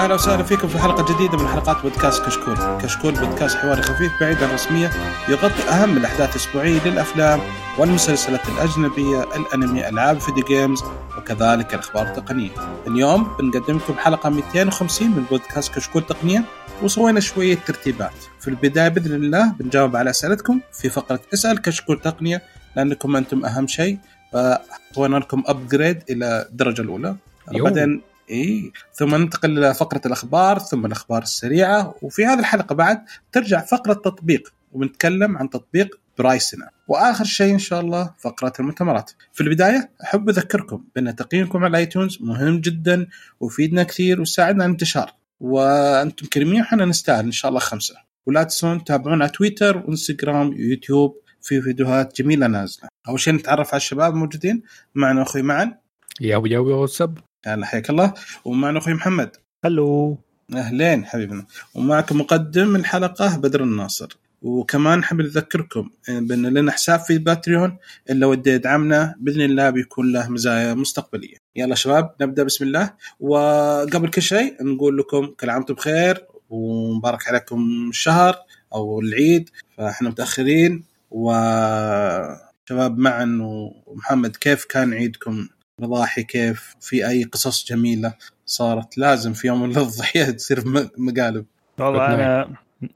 يا أهلا وسهلا فيكم في حلقة جديدة من حلقات بودكاست كشكول. كشكول بودكاست حواري خفيف بعيد عن الرسمية يغطي أهم الأحداث الأسبوعية للأفلام والمسلسلات الأجنبية، الأنمي، ألعاب فيديو games وكذلك الأخبار التقنية. اليوم بنقدم لكم حلقة 250 من بودكاست كشكول تقنية وسوينا شوية ترتيبات. في البداية بإذن الله بنجاوب على أسئلتكم في فقرة اسأل كشكول تقنية لأنكم أنتم أهم شيء فسوينا لكم upgrade إلى الدرجة الأولى. بعدين إي. ثم ننتقل إلى فقرة الأخبار ثم الأخبار السريعة. وفي هذه الحلقة بعد ترجع فقرة تطبيق وبنتكلم عن تطبيق Pricena. وآخر شيء إن شاء الله فقرة المؤتمرات. في البداية أحب أذكركم بأن تقييمكم على ال iTunes مهم جدا ويفيدنا كثير ويساعدنا على الانتشار. وأنتم كريمين وحنا نستاهل إن شاء الله خمسة. ولا تنسون تتابعونا على تويتر وانستغرام ويوتيوب في فيديوهات جميلة نازلة. أول شيء نتعرف على الشباب الموجودين. معنا أخوي معن. ياو ياو ياو سب. هلا حياك الله. ومعنا أخوي محمد. هلو. أهلين حبيبنا. ومعكم مقدم الحلقة بدر الناصر. وكمان حاب نذكركم بأن لنا حساب في باتريون الا ودي يدعمنا بإذن الله بيكون له مزايا مستقبلية. يلا شباب نبدأ بسم الله. وقبل كل شيء نقول لكم كل عام وأنتم بخير ومبارك عليكم الشهر أو العيد. فإحنا متأخرين. وشباب معا ومحمد كيف كان عيدكم؟ مضاحي كيف في أي قصص جميلة صارت لازم في يوم الأضحية تصير م- مقالب. والله أنا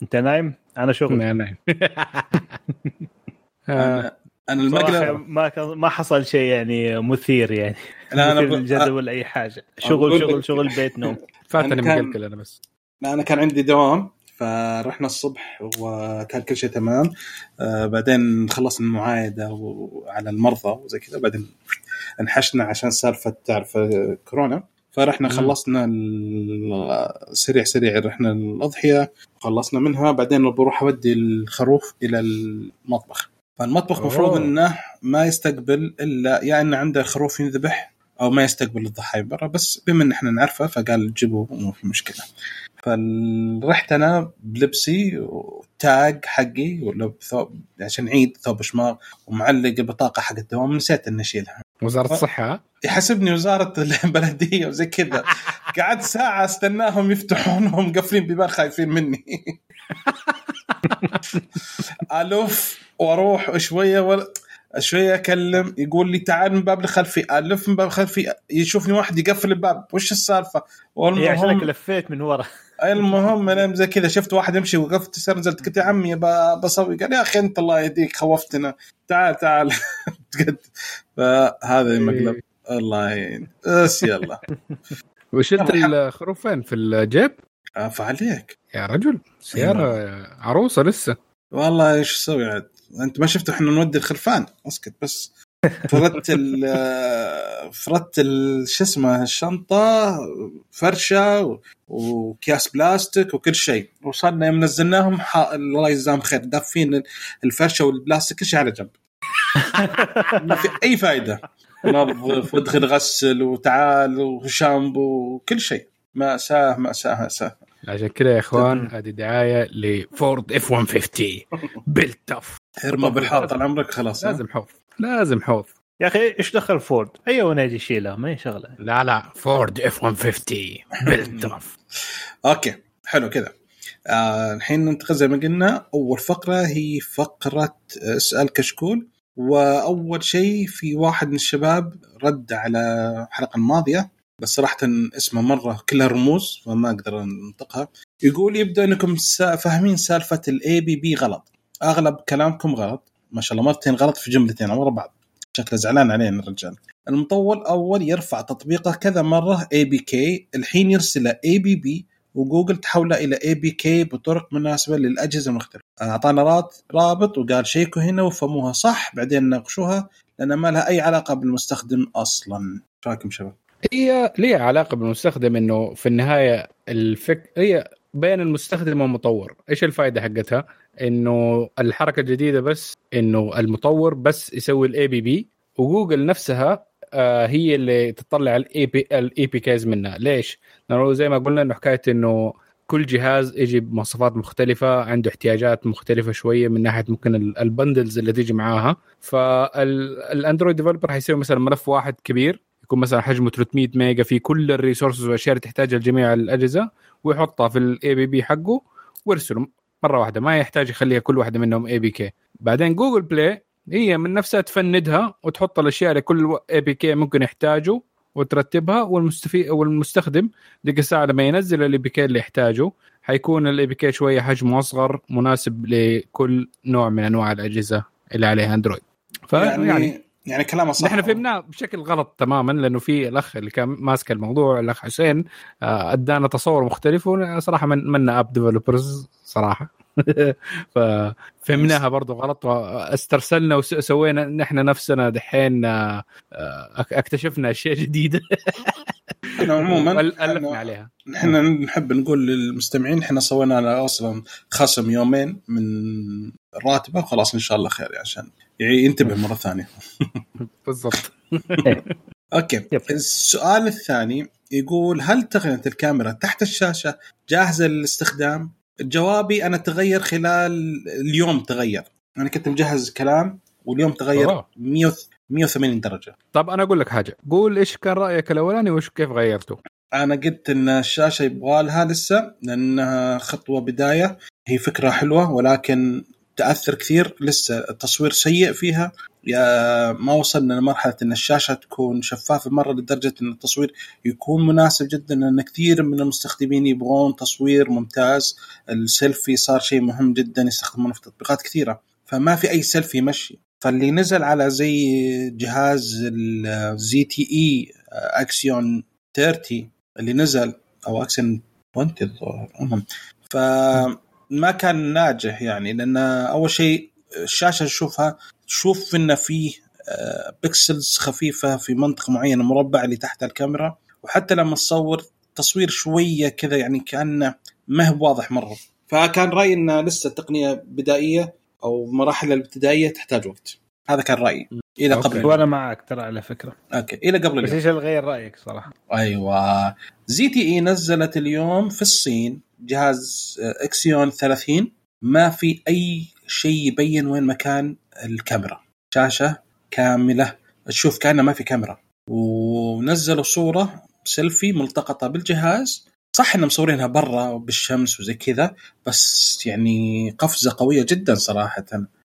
أنت نايم؟ أنا شغل. نعم آه، أنا المقلب ما كان ما حصل شيء يعني مثير يعني. لا أنا ب... ولا أي حاجة. شغل شغل شغل بيت نوم. فاتني مقلقل أنا بس. لا أنا كان عندي دوام فرحنا الصبح وكان كل شيء تمام. آه بعدين خلصنا المعايدة وعلى المرضى وزي كذا بعدين انحشنا عشان سالفه تعرف آه، كورونا فرحنا. خلصنا سريع سريع رحنا الأضحية خلصنا منها بعدين بروح أودي الخروف إلى المطبخ فالمطبخ أوه. مفروض إنه ما يستقبل إلا يا إنه عنده خروف ينذبح أو ما يستقبل الضحايا برا بس بما إن إحنا نعرفه فقال جيبوا مو في مشكلة. فرحت أنا بلبسي وتاج حقي ولا بثوب عشان عيد ثوب شماغ ومعلق بطاقة حق الدوام نسيت إني أشيلها. وزارة الصحة؟ يحسبني وزارة البلدية وزي كذا. قعدت ساعة استناهم يفتحون وهم مقفلين بيبان خايفين مني. ألف وأروح شوية ولا شوية اكلم يقول لي تعال من باب الخلفي ألف من باب الخلفي يشوفني واحد يقفل الباب وش السالفة؟ هي عشانك والمهم لفيت من ورا. المهم أنا زي كذا شفت واحد يمشي وقفت سر نزلت قلت يا عمي ب- بسوي قال يا أخي أنت الله يهديك خوفتنا. تعال تعال. فهذا المقلب. الله يعين. بس يلا. وشلت الخروف فين؟ في الجيب؟ عفا عليك يا رجل سيارة عروسة لسه. والله إيش أسوي عاد؟ انت ما شفت إحنا نودي الخرفان. اسكت بس. فردت ال فردت شو اسمه الشنطة فرشة و- وكياس بلاستيك وكل شيء. وصلنا يوم نزلناهم. الله يجزاهم خير دافين الفرشة والبلاستيك كل شيء على جنب. ما في أي فائده نظف وادخل غسل وتعال وشامبو وكل شيء. مأساة مأساة مأساة. عشان كذا يا إخوان هذه دعاية لفورد F 150 Built Tough ارمى بالحار طال عمرك خلاص؟ لازم حوض. لازم حوض. يا أخي إيش دخل فورد؟ أي ونادي يشيلها ما هي شغلة. لا لا. فورد F 150 Built Tough okay. حلو كذا. آه، الحين ننتقل زي ما قلنا. أول فقرة هي فقرة اسال كشكول. وأول شيء في واحد من الشباب رد على الحلقة الماضية بس صراحة اسمه مرة كلها رموز فما أقدر أنطقها. يقول يبدو أنكم فاهمين سالفة ال AAB غلط. أغلب كلامكم غلط. ما شاء الله مرتين غلط في جملتين ورا بعض. شكله زعلان علينا الرجال. المطور أول يرفع تطبيقه كذا مرة APK الحين يرسله AAB وجوجل تحوله إلى APK بطرق مناسبة للأجهزة المختلفة. أعطانا رات رابط وقال شيكوا هنا وفهموها صح بعدين ناقشوها لأن ما لها أي علاقة بالمستخدم أصلا. رأيكم شباب؟ هي ليها علاقة بالمستخدم إنه في النهاية الفك هي بين المستخدم والمطور. إيش الفائده حقتها؟ إنه الحركة الجديدة بس إنه المطور بس يسوي ال AAB وجوجل نفسها آه هي اللي تطلع ال AP ال APKs منها. ليش؟ لأنه زي ما قلنا إنه حكاية إنه كل جهاز يجي بمواصفات مختلفة عنده احتياجات مختلفة شوية من ناحية ممكن ال- ال bundles اللي تيجي معاها. فال Android developer حيسوي مثلا ملف واحد كبير يكون مثلا حجمه 300 ميجا في كل ال resources والأشياء اللي تحتاجها لجميع الأجهزة. ويحطها في ال AAB حقه ويرسله مرة واحدة ما يحتاج يخليها كل واحدة منهم APK بعدين جوجل بلاي هي من نفسها تفندها وتحط الأشياء اللي كل APK ممكن يحتاجه وترتبها والمستفيد والمستخدم ديك الساعة لما ينزل ال APK اللي يحتاجه. حيكون ال APK شوية حجمه أصغر مناسب لكل نوع من أنواع الأجهزة اللي عليها اندرويد يعني يعني, يعني كلامه صح. نحن فهمناه بشكل غلط تماما لأنه في الأخ اللي كان ماسك الموضوع الأخ حسين آه، أدانا تصور مختلف وصراحة من منا أب ديفلوبرز صراحة. ففهمناها برضو غلط واسترسلنا وسوينا نحن نفسنا دحين آه، اكتشفنا أشياء جديدة. عموما ألفنا عليها. نحن نحب نقول للمستمعين إحنا سوينا أصلا خصم يومين من راتبه خلاص إن شاء الله خير عشان ينتبه مرة ثانية. بالضبط. أوكي. السؤال الثاني يقول هل تقنية الكاميرا تحت الشاشة جاهزة للاستخدام؟ جوابي أنا تغير خلال اليوم تغير. أنا كنت مجهز كلام واليوم تغير 100 180 درجة. طب أنا أقول لك حاجة. قول إيش كان رأيك الأولاني وإيش كيف غيرته. أنا قلت إن الشاشة يبغى لها لسه لأنها خطوة بداية. هي فكرة حلوة ولكن تأثر كثير. لسه التصوير سيء فيها. يا ما وصلنا لمرحلة إن الشاشة تكون شفافة مرة لدرجة إن التصوير يكون مناسب جدا لأن كثير من المستخدمين يبغون تصوير ممتاز. السيلفي صار شيء مهم جدا يستخدمونه في تطبيقات كثيرة. فما في أي سيلفي يمشي. فاللي نزل على زي جهاز ال ZTE Axon 30 اللي نزل أو Axon 20 الظاهر فما كان ناجح يعني لأن أول شيء الشاشة نشوفها تشوف انه فيه pixels خفيفة في منطقه معينه مربع اللي تحت الكاميرا وحتى لما تصور تصوير شوية كذا يعني كأنه ما هو واضح مرة. فكان رأيي إن لسه التقنية بدائية أو مراحل الابتدائية تحتاج وقت. هذا كان رأيي. إلى قبل. وأنا معك ترى على فكرة. okay. إلى قبل بس إيش غير رأيك صراحة؟ أيوه. ZTE نزلت اليوم في الصين جهاز Axon 30 ما في أي شيء يبين وين مكان الكاميرا. شاشة كاملة. تشوف كأنه ما في كاميرا. ونزلوا صورة سيلفي ملتقطة بالجهاز. صح إنهم مصورينها برا بالشمس وزي كذا بس يعني قفزة قوية جدا صراحة.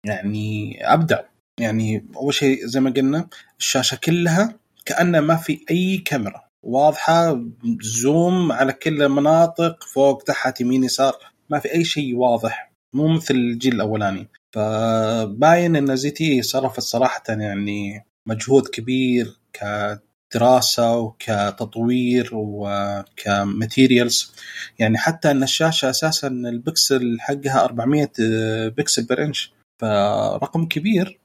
يعني أبدع. يعني أول شيء زي ما قلنا الشاشة كلها كانه ما في أي كاميرا. واضحة zoom على كل المناطق فوق تحت يمين يسار ما في أي شيء واضح. مو مثل الجيل الأولاني. فباين إن ZTE صرفت صراحة يعني مجهود كبير كدراسة وكتطوير وك materials. يعني حتى إن الشاشة أساسا البكسل حقها 400 pixel per inch فرقم كبير.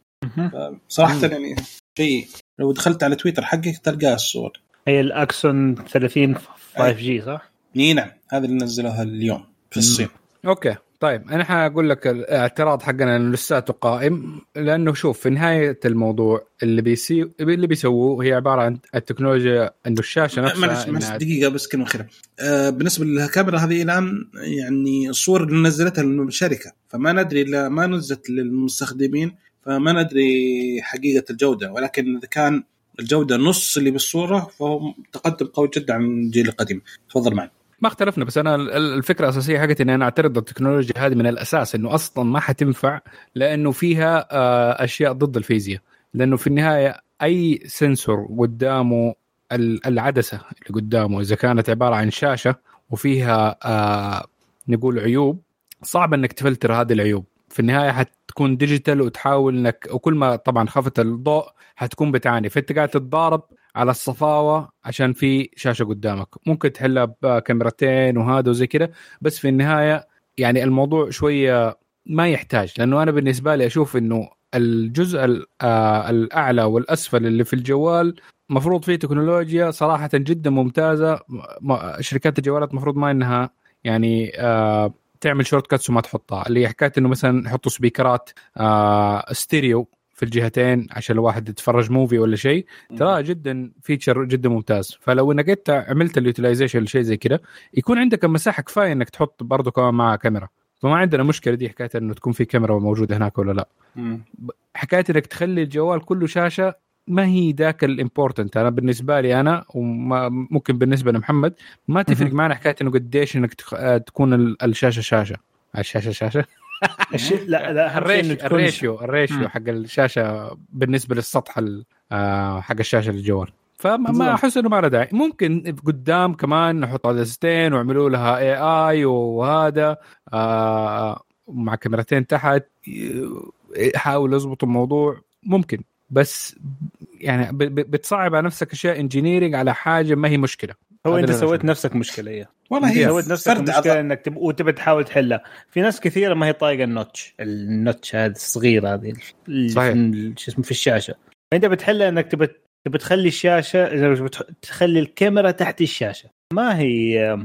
صراحة يعني شيء لو دخلت على تويتر حقك تلقى الصور. هي ال Axon 30 5G صح؟ إي نعم هذا اللي نزلوها اليوم في الصين. okay طيب أنا حأقول لك الاعتراض حقنا انه لساته قائم لأنه شوف في نهاية الموضوع اللي بيسي اللي بيسووه هي عبارة عن التكنولوجيا إنه الشاشة نفسها معلش معلش دقيقة بس كلمة اخيره آه بالنسبة للكاميرا هذه الآن يعني الصور اللي نزلتها الشركة فما ندري إلا ما نزلت للمستخدمين فما ندري حقيقة الجودة ولكن إذا كان الجودة نص اللي بالصورة فهو تقدم قوي جدا عن الجيل القديم. تفضل معي ما اختلفنا بس أنا الفكرة الأساسية حقتي إني أنا أعترض التكنولوجيا هذه من الأساس إنه أصلا ما حتنفع لأنه فيها أشياء ضد الفيزياء. لأنه في النهاية أي سنسور قدامه العدسة اللي قدامه إذا كانت عبارة عن شاشة وفيها نقول عيوب صعب إنك تفلتر هذه العيوب. في النهاية حتكون ديجيتال وتحاول انك وكل ما طبعا خفت الضوء حتكون بتعاني. فأنت قاعد تتضارب على الصفاوة عشان في شاشة قدامك. ممكن تحلها بكاميرتين وهذا وزي كذا بس في النهاية يعني الموضوع شوية ما يحتاج. لأنه أنا بالنسبة لي أشوف إنه الجزء الأعلى والأسفل اللي في الجوال مفروض فيه تكنولوجيا صراحة جدا ممتازة. شركات الجوالات مفروض ما إنها يعني آه تعمل shortcuts وما تحطها. اللي هي حكاية إنه مثلا يحطوا speakerات آه ستيريو في الجهتين عشان الواحد يتفرج movie ولا شيء. ترى جدا feature جدا ممتاز. فلو إنك أنت عملت ال utilization لشيء زي كذا يكون عندك مساحه كفاية إنك تحط برضه كمان مع كاميرا فما عندنا مشكلة دي حكاية إنه تكون في كاميرا موجودة هناك ولا لا. مم. حكاية إنك تخلي الجوال كله شاشة ما هي ذاك ال important أنا بالنسبة لي أنا وممكن بالنسبة لمحمد ما تفرق. معنا حكاية إنه قديش إنك آه، تكون ال- الشاشة شاشة. الشاشة شاشة؟ لا لا ال ratio تكون- ال ratio. حق الشاشة بالنسبة للسطح ال- آه، حق الشاشة للجوال فما. أحس إنه ما له داعي. ممكن قدام كمان نحط عدستين ويعملوا لها AI وهذا آه مع كاميرتين تحت ي- يحاولوا يضبطوا الموضوع. ممكن. بس يعني بتصعب على نفسك أشياء engineering على حاجة ما هي مشكلة. هو أنت سويت. نفسك مشكلة هي والله أنت هي سويت نفسك فرد مشكلة إنك تب... وتبي تحاول تحلها. في ناس كثيرة ما هي طايقة ال notch ال notch هذا الصغير هذه صحيح. شو اسمه في الشاشة. فانت بتحلها إنك تبي تبي تخلي الشاشة تخلي الكاميرا تحت الشاشة. ما هي؟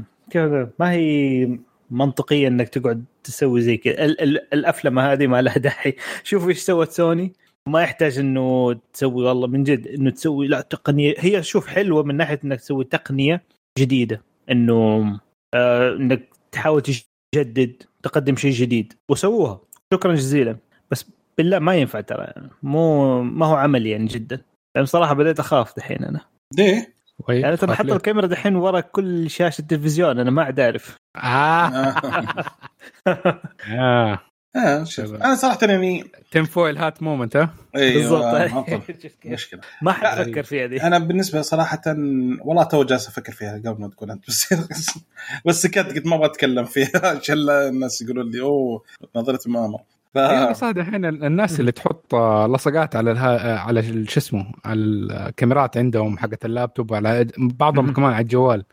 ما هي منطقية إنك تقعد تسوي زي كذا. ال- ال- الافلمه هذه ما لها داعي. شوفوا إيش سوت سوني. ما يحتاج إنه تسوي والله من جد إنه تسوي لا تقنية. هي شوف حلوة من ناحية إنك تسوي تقنية جديدة إنه آه إنك تحاول تجدد تقدم شيء جديد. وسووها. شكرا جزيلا. بس بالله ما ينفع ترى. مو ما هو عملي يعني جدا. يعني صراحة بديت أخاف دحين أنا. ليه؟ طيب، يعني ترى حط الكاميرا دحين ورا كل شاشة تلفزيون أنا ما عاد أعرف. آه. آه. شوف. أنا صراحة يعني tin foil hat moment ها؟ بالضبط. أيوه. مشكلة. ما حد فكر فيها دي أنا بالنسبة صراحة والله تو جالس أفكر فيها قبل ما تقول أنت بس بس سكت قلت ما بتكلم فيها عشان الناس يقولوا لي أوه نظرتي ما أمر. ف... أيوه صح دحين الناس اللي تحط لصقات على الها... على شو اسمه على الكاميرات عندهم حقت اللابتوب على بعضهم. كمان على الجوال.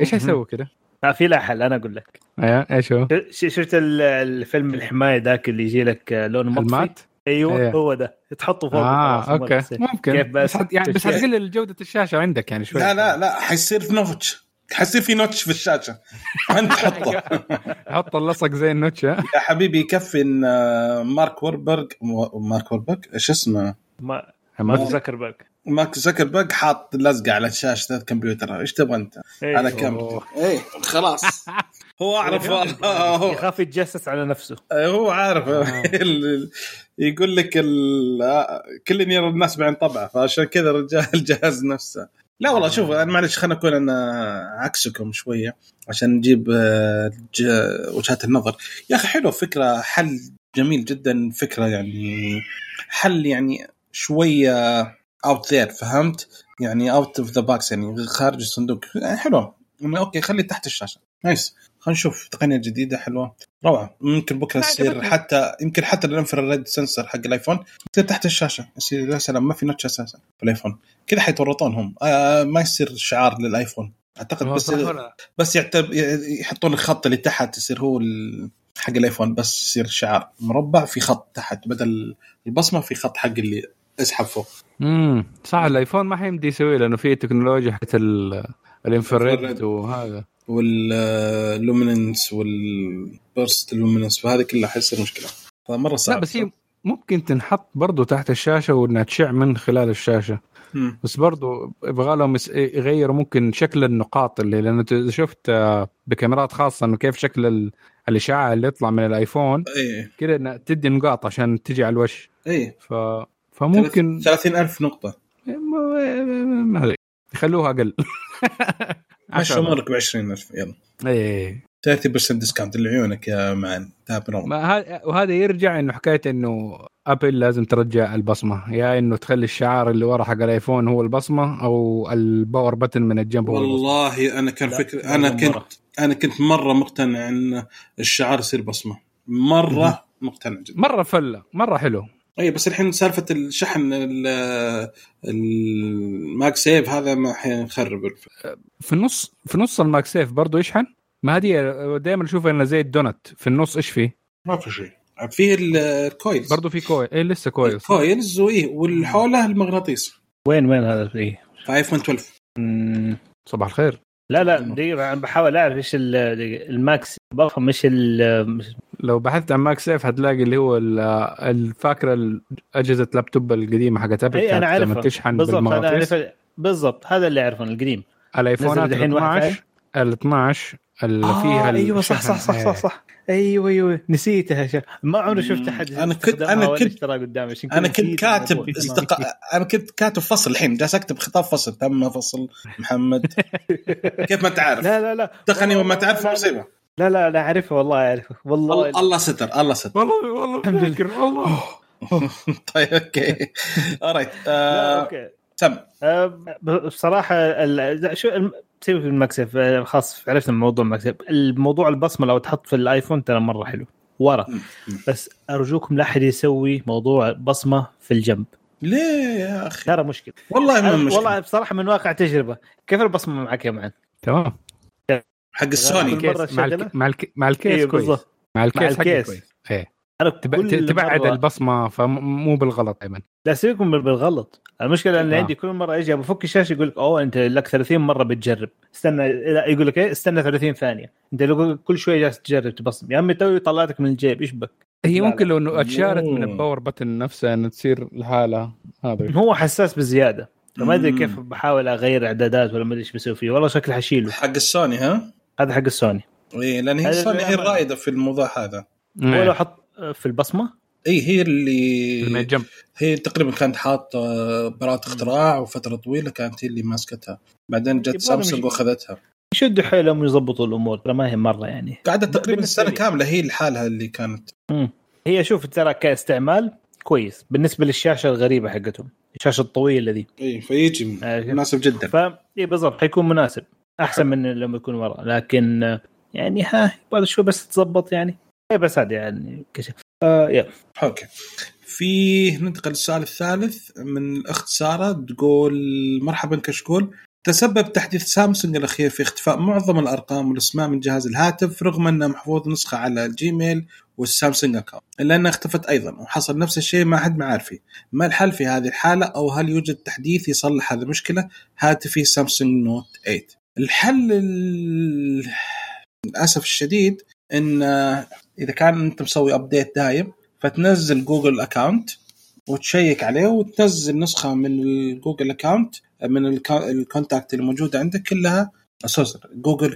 إيش حيسوي كده؟ آه، في لا حل أنا أقول لك. أيوه إيش هو؟ ش- شفت ال- الفيلم الحماية ذاك اللي يجي لك آه، لون مطفي ال matte؟ أيوه إيه. هو ده. تحطه فوق آه أوكي. ممكن. كيف بس؟ بس حت... يعني بس. حتقلل جودة الشاشة عندك يعني شوي. لا لا لا حيصير في notch. حيصير في notch في الشاشة. أنت تحطه حط اللصق زي النوتش ها؟ يا حبيبي يكفي ان آه، مارك ووربرج مارك ووربرج إيش اسمه؟ ما ما- مارك زكربرج مارك زكربرج حاط لزقة على شاشه الكمبيوتر إيش تبغى أنت؟ إيه. على كم؟ إيه خلاص هو أعرف هو يخاف يتجسس على نفسه هو عارف آه. ال- يقول لك ال- كل يرى الناس بعين طبعه فعشان كذا الرجال الجهاز نفسه لا والله شوف أنا معلش خلينا نكون أنا عكسكم شوية عشان نجيب آه، وجهات النظر يا أخي حلو فكرة حل جميل جدا فكرة يعني حل يعني شوية out there فهمت؟ يعني out of the box يعني خارج الصندوق. يعني حلو يعني أوكي خلي تحت الشاشة. nice خلينا نشوف تقنية جديدة حلوة. روعة. ممكن بكرة يصير. حتى يمكن حتى ال infrared sensor حق الآيفون يصير تحت الشاشة. يصير يا سلام ما في notch أساسا في الآيفون. كذا حيتورطون هم آه ما يصير شعار للآيفون. أعتقد بس بس يعتب يحطون الخط اللي تحت يصير هو ال- حق الآيفون بس يصير شعار مربع في خط تحت. بدل البصمة في خط حق اللي اسحب فوق. امم صح الآيفون ما حيمدي يسوي لأنه في تكنولوجيا حقت ال- ال infrared ال infrared. وهذا. وال luminance والبرست ال luminance فهذه كلها حيصير مشكلة. فمرة صعب. لا بس هي ممكن تنحط برضو تحت الشاشة وإنها تشع من خلال الشاشة. مم. بس برضو يبغى لهم يغيروا ممكن شكل النقاط اللي لأنه شفت آه، بكاميرات خاصة إنه كيف شكل ال- الإشعاع اللي يطلع من الآيفون. إيه. كذا إنها تدي نقاط عشان تجي على الوش. إيه. ف فممكن 30000 نقطة. ما ما أدري. يخلوها أقل. مشوا أمورك ب 20000 يلا. إيه. 30% discount لعيونك يا معن. وهذا يرجع إنه حكايه إنه ابل لازم ترجع البصمة. يا إنه تخلي الشعار اللي ورا حق الآيفون هو البصمة أو ال power button من الجنب هو البصمة. والله أنا كان فكر أنا مرة. كنت أنا كنت مرة مقتنع إن الشعار يصير بصمة. مرة مقتنع جدا. مرة فلة مرة حلو. اي بس الحين سالفة الشحن ال- ال MagSafe هذا ما حيخرب الف- في النص في نص الماك سيف برضه يشحن؟ ما هذه دائما اشوفها إنه زي الدونت. في النص إيش فيه؟ ما في شيء. فيه الكويلز برضه في كويل إيه لسه كويس الكويلز وإيه والحولة المغناطيس. وين وين هذا؟ فيه؟ في ايفون 12 مم. صباح الخير. لا لا دقيقة أنا بحاول أعرف إيش. الماكس بفهم إيش ال لو بحثت عن ماك سيف هتلاقي اللي هو ال- الفاكره أجهزة لابتوب القديمة حقت ابل اي أنا لما عارفها. تشحن بالضبط أنا هذا اللي اعرفه القديم. الايفونات ال دحين واحد 12 ال 12 اللي آه فيها أيوه صح. صح صح إيه. صح. صح أيوه أيوه. نسيتها شا. ما عمري شفت أحد أنا كنت- ولا كنت- اشترى قدامي أنا كنت كاتب. استق... أنا كنت كاتب فصل الحين جالس أكتب خطاب فصل تم فصل محمد. كيف ما انت عارف لا لا لا. دخلني وما تعرف مصيبة. لا لا لا اعرفه والله اعرفه والله الله الله ستر الله ستر. والله والله الحمد لله. والله. طيب أوكي. alright آه، okay. تم. أه، بصراحة شو سيبك من ال MagSafe أه، خلاص عرفنا موضوع ال MagSafe الموضوع البصمة لو تحط في الآيفون ترى مرة حلو ورا. بس أرجوكم لا أحد يسوي موضوع بصمة في الجنب ليه يا أخي ترى مشكلة والله ما مشكلة والله بصراحة من واقع تجربة كيف البصمة معك يا معن؟ تمام حق السوني كل مرة ال case مع. مع. مع ال case إيه، كويس. مع ال case. كويس إيه أنا تب... كل تبعد مرة- البصمة فمو بالغلط أيمن. لا سيبكم بالغلط. المشكلة إن آه. عندي كل مرة أجي بفك الشاشة يقول لك أوه أنت لك 30 مرة بتجرب. استنى لا يقول لك إيه؟ استنى 30 ثانية. أنت لو كل شوية جالس تجرب تبصم. يا عمي توي طلعتك من الجيب إيش بك؟ هي ممكن. لو انه اتشارت من. الباور بتن نفسها إنه تصير لحالها هذا هو حساس بزيادة. فما أدري. كيف بحاول أغير إعدادات ولا ما أدري إيش بسوي فيه. والله شكلي حشيله. حق السوني ها؟ هذا حق السوني. اي لأن هي السوني هي الرائده في الموضوع هذا. ولو إيه. أحط في البصمة؟ إي هي اللي الجنب هي تقريبا كانت حاطه براءة اختراع وفترة طويلة كانت هي اللي ماسكتها. بعدين جت سامسونج وأخذتها. يشدوا حيلهم ويظبطوا الأمور ترى ما هي مرة يعني. قاعدة تقريبا لي. كاملة هي لحالها اللي كانت. مم. هي شوف ترى كاستعمال كويس بالنسبة للشاشة الغريبة حقتهم الشاشة الطويلة ذي. إي فيجي آه، مناسب جدا. ف إي بالضبط حيكون مناسب أحسن من لما يكون ورا لكن آه، يعني ها يبغى شوي بس تظبط يعني. اي بس هذا يعني كشف آه يا okay. في ننتقل للسؤال الثالث من الأخت سارة تقول مرحبا كشكول. تسبب تحديث سامسونج الأخير في اختفاء معظم الأرقام والأسماء من جهاز الهاتف رغم أنه محفوظ نسخة على الجيميل والسامسونج account إلا أنها اختفت أيضا وحصل نفس الشيء مع أحد معارفي ما الحل في هذه الحالة؟ أو هل يوجد تحديث يصلح هذه المشكلة؟ هاتفي سامسونج Note 8 الحل ال- للأسف الشديد إن إذا كان أنت مسوي update دايم فتنزل Google account وتشيك عليه وتنزل نسخة من ال Google account من ال contact اللي موجوده عندك كلها sorry Google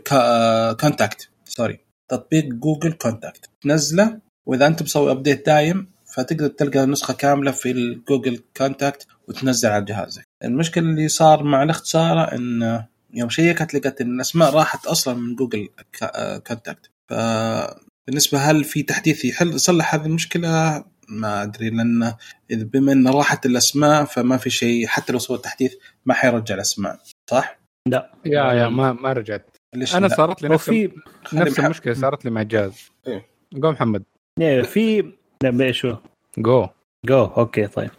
Contact sorry تطبيق Google Contact تنزله وإذا أنت مسوي update دايم فتقدر تلقى نسخة كاملة في ال Google Contact وتنزل على جهازك. المشكلة اللي صار مع الاخت ساره ان يوم شيكت لقت إن الأسماء راحت أصلا من Google Contact فبالنسبه هل في تحديث يحل يصلح هذه المشكلة؟ ما أدري لأن إذا بما إن راحت الأسماء فما في شيء حتى لو سوى تحديث ما حيرجع الأسماء صح؟ لا. يا يا ما ما رجعت. ليش أنا لا؟ صارت لي نفس نفس المشكلة صارت لي مع الجهاز إيه. قول محمد. إيه، في لا شو؟ جو جو okay طيب.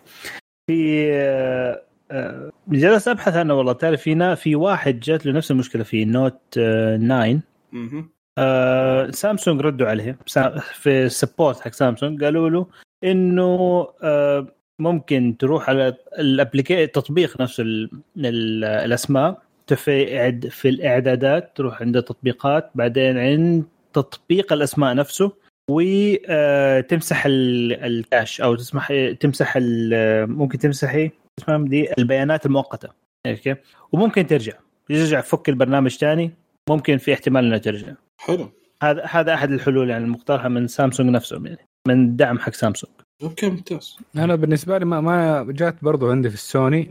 في آه، آه، جلست أبحث عنه والله. تعرف في نا- في واحد جات له نفس المشكلة في Note آه، 9 مهم. آه، سامسونج ردوا عليه. في ال support حق سامسونج قالوا له إنه آه، ممكن تروح على ال applica- التطبيق نفسه ال- ال- الأسماء. في في الإعدادات تروح عند التطبيقات. بعدين عند تطبيق الأسماء نفسه وتمسح ال cache أو تسمح تمسح ممكن تمسحي اسمها دي البيانات المؤقتة. okay؟ وممكن ترجع. يرجع فك البرنامج ثاني ممكن في احتمال انها ترجع. حلو. هذا هذا أحد الحلول يعني المقترحة من سامسونج نفسهم يعني من الدعم حق سامسونج. okay ممتاز. أنا بالنسبة لي ما, ما جات برضو عندي في السوني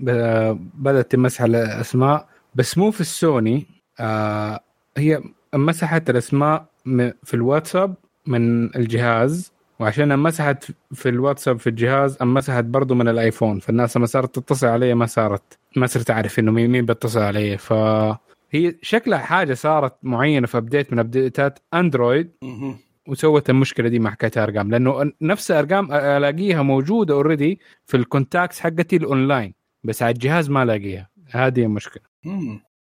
بدأت تمسح الأسماء بس مو في السوني آه هي مسحت الأسماء في الواتساب من الجهاز وعشان مسحت في الواتساب في الجهاز مسحت برضو من الآيفون فالناس لما صارت تتصل علي ما صارت ما صرت أعرف إنه مين مين بيتصل علي فهي شكلها حاجة صارت معينة في update من update ات اندرويد. وسوت المشكلة دي مع حكاية أرقام لأنه نفس ارقام ألاقيها موجودة already في ال contacts حقتي الاونلاين بس على الجهاز ما ألاقيها. هذه المشكلة.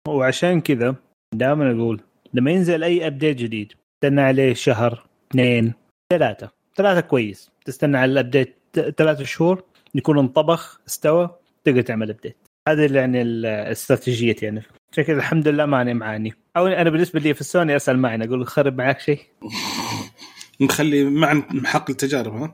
وعشان كذا دائما أقول لما ينزل أي update جديد تستنى عليه شهر اثنين ثلاثة. ثلاثة كويس. تستنى على ال update ثلاثة شهور يكون انطبخ استوى تقدر تعمل update هذه اللي يعني الاستراتيجيه يعني. عشان كذا الحمد لله ماني معاني. أو أنا بالنسبة لي في السوني أسأل معن أقول خرب معك شيء. نخلي مع حق التجارب ها؟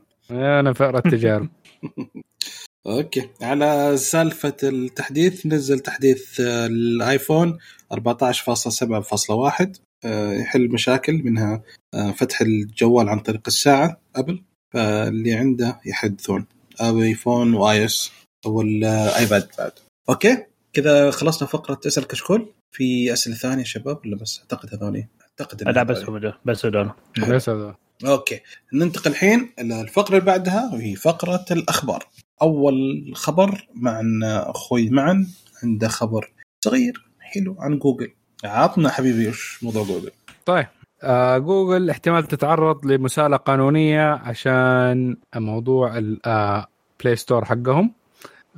أنا فأرة التجارب. okay. على سالفة التحديث نزل تحديث آه، الآيفون 14.7.1 آه، يحل مشاكل منها آه، فتح الجوال عن طريق الساعة أبل. فاللي عنده يحدثون. آيفون iOS أو الايباد بعد. okay كذا خلصنا فقرة أسأل كشكول. في أسئلة ثانية يا شباب ولا بس؟ أعتقد هذولي. أعتقد لا بس. هم بس هذول بس هذا okay. ننتقل الحين إلى الفقرة اللي بعدها وهي فقرة الأخبار. أول خبر معن أخوي معن عنده خبر صغير حلو عن جوجل. عطنا حبيبي إيش موضوع جوجل؟ طيب. آه جوجل احتمال تتعرض لمساءلة قانونية عشان موضوع ال Play Store حقهم.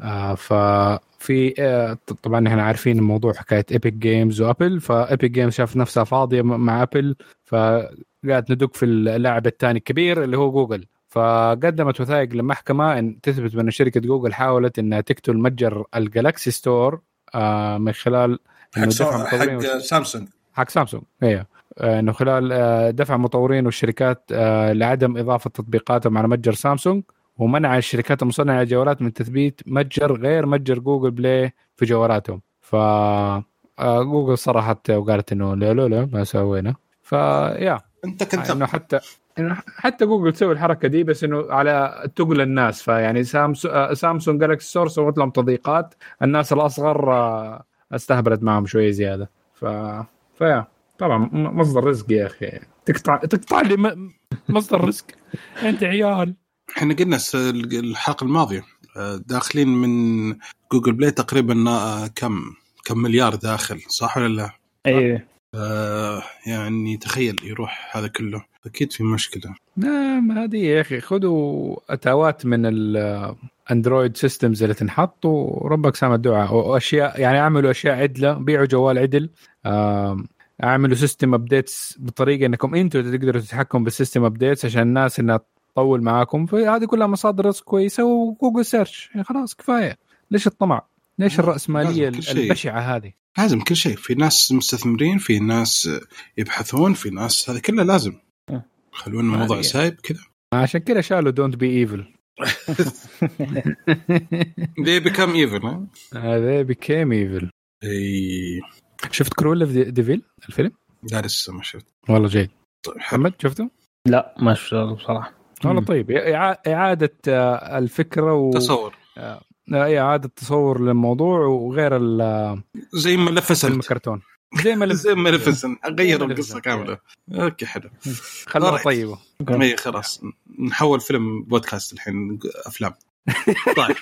آه ففي آه طبعا إحنا عارفين الموضوع حكاية Epic Games وأبل ف Epic Games شاف نفسها فاضية مع أبل فقاعد تدق في اللاعب الثاني الكبير اللي هو جوجل. فقدمت وثائق للمحكمه إن تثبت ان شركة جوجل حاولت إنها تقتل متجر ال Galaxy Store آه من خلال حق, حق سامسونج. حق سامسونج أيوه إنه خلال دفع مطورين والشركات لعدم إضافة تطبيقاتهم على متجر سامسونج. ومنع الشركات المصنعة للجوالات من تثبيت متجر غير متجر Google Play في جوالاتهم. ف آه، جوجل صرحت وقالت إنه لا لا لا ما سوينا. فيا أنت كنت إنه حتى إنه حتى جوجل تسوي الحركة دي بس إنه على تقل الناس. فيعني سامسونج آه، سامسونج Galaxy Store سوت لهم تضييقات. الناس الأصغر آه، استهبلت معهم شوية زيادة. ف فيا طبعا مصدر رزق يا أخي. تقطع تقطع لي م- مصدر رزق. أنت عيال. إحنا قلنا الحلقة الماضية آه، داخلين من Google Play تقريبا آه، كم؟ كم مليار داخل صح ولا لا؟ اي آه، يعني تخيل يروح هذا كله. أكيد في مشكلة. نعم هذه يا أخي. خذوا اتاوات من الاندرويد systems اللي تنحط وربك سامع الدعاء. واشياء يعني أعملوا أشياء عدلة بيعوا جوال عدل. آم، أعملوا system updates بطريقة إنكم أنتم تقدروا تتحكموا بال system updates عشان الناس إنها تطول معاكم فهذه كلها مصادر رزق كويسة و Google Search يعني خلاص كفاية ليش الطمع؟ ليش الرأسمالية. البشعة هذه؟ لازم كل شيء في ناس مستثمرين في ناس يبحثون في ناس هذا كله لازم آه. خلونا الموضوع سايب كذا عشان كذا شالوا don't be evil they become evil ها؟ هذا became evil أي شفت Cruella de Vil الفيلم؟ لا لسه ما شفت والله جيد طيب محمد شفته؟ لا ما شفته بصراحة والله. طيب إعادة آه، الفكرة و تصور. آه، إعادة تصور للموضوع وغير ال- زي فيلم Maleficent الكرتون زي ما زي Maleficent غير زي القصة Maleficent. كاملة. okay حلو. خلوها Alright. طيبة. اي خلاص. نحول فيلم بودكاست الحين أفلام. طيب.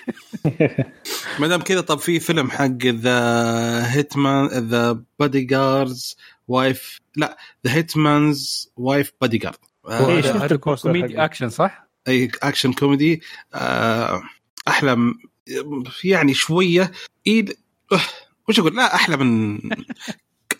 ما دام كذا طب في فيلم حق ذا Hitman the Bodyguard's Wife لا The Hitman's Wife Bodyguard إيه، شفت كوميدي. أكشن صح؟ اي أكشن كوميدي. آه، أحلى يعني شوية. إيد وش أقول؟ لا أحلى من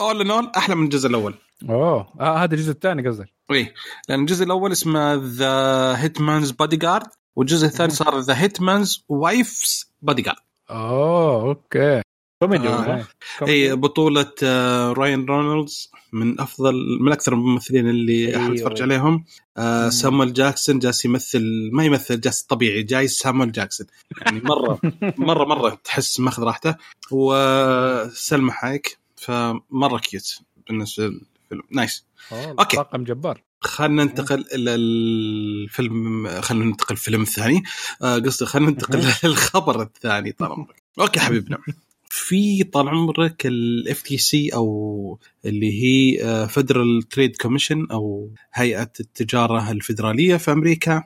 اول ان اول أحلى من الجزء الأول. أوه. آه هذا الجزء الثاني قصدك. اي لأن الجزء الأول اسمه The Hitman's Bodyguard والجزء الثاني صار The Hitman's Wife's Bodyguard أوه okay. كوميدي آه. إي. بطولة آه، راين رونالدز من أفضل من أكثر الممثلين اللي. احب اتفرج عليهم. آه،. سامويل جاكسون جالس يمثل ما يمثل جالس طبيعي جاي سامويل جاكسون. يعني مرة مرة مرة تحس ماخذ راحته. وسلمى حايك فمرة cute بالنسبة للفيلم. nice. okay. طاقم جبار. خلينا ننتقل إلى الفيلم خلينا ننتقل الفيلم الثاني آه، قصدي خلينا ننتقل للخبر الثاني طال عمرك. okay حبيبنا. في طال عمرك ال FTC أو اللي هي Federal Trade Commission أو هيئة التجارة الفيدرالية في أمريكا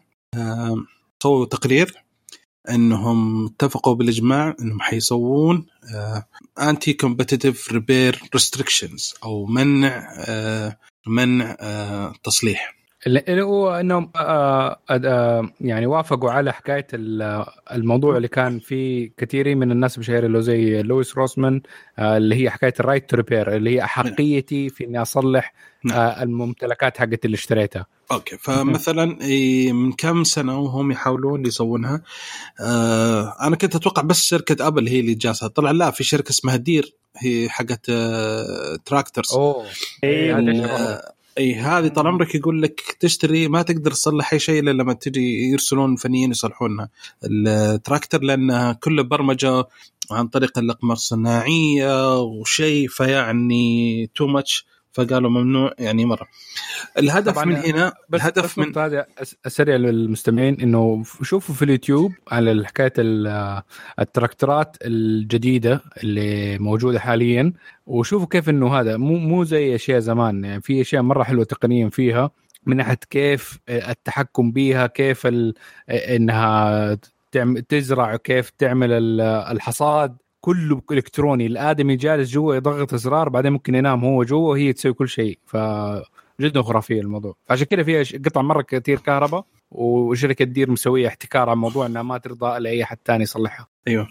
سووا تقرير إنهم اتفقوا بالإجماع إنهم حيسوون anti-competitive repair restrictions أو منع آه، منع آه، تصليح. اللي هو إنهم آه آه يعني وافقوا على حكاية ال- الموضوع اللي كان في كثيرين من الناس بشهر اللي زي لويس روسمان آه اللي هي حكاية ال right to repair اللي هي أحقيتي في إني أصلح نعم. آه الممتلكات حقت اللي اشتريتها. okay فمثلا من كم سنة وهم يحاولون يسوونها آه أنا كنت أتوقع بس شركة أبل هي اللي جالسه طلع لا في شركة اسمها دير هي حقت آه tractors. أوه. اي هذه طال عمرك يقول لك تشتري ما تقدر تصلح أي شيء إلا لما تجي يرسلون فنيين يصلحونها. التراكتر لانها كله برمجة عن طريق الاقمار الصناعية وشيء فيعني too much فقالوا ممنوع يعني مرة. الهدف من هنا بس الهدف بس من أس- أسرع للمستمعين إنه شوفوا في اليوتيوب على حكاية ال- التراكتورات الجديدة اللي موجودة حاليا وشوفوا كيف إنه هذا مو مو زي أشياء زمان. يعني في أشياء مرة حلوة تقنيا فيها من ناحية كيف التحكم بيها كيف ال- إنها تعم- تزرع كيف تعمل ال- الحصاد. كله إلكتروني. الآدمي جالس جوا يضغط إزرار بعدين ممكن ينام هو جوا وهي تسوي كل شيء. ف جدا خرافية الموضوع. عشان كذا فيها قطع مرة كثير كهرباء وشركة دير مسوية احتكار على موضوع إنها ما ترضى لأي أحد ثاني يصلحها. أيوه.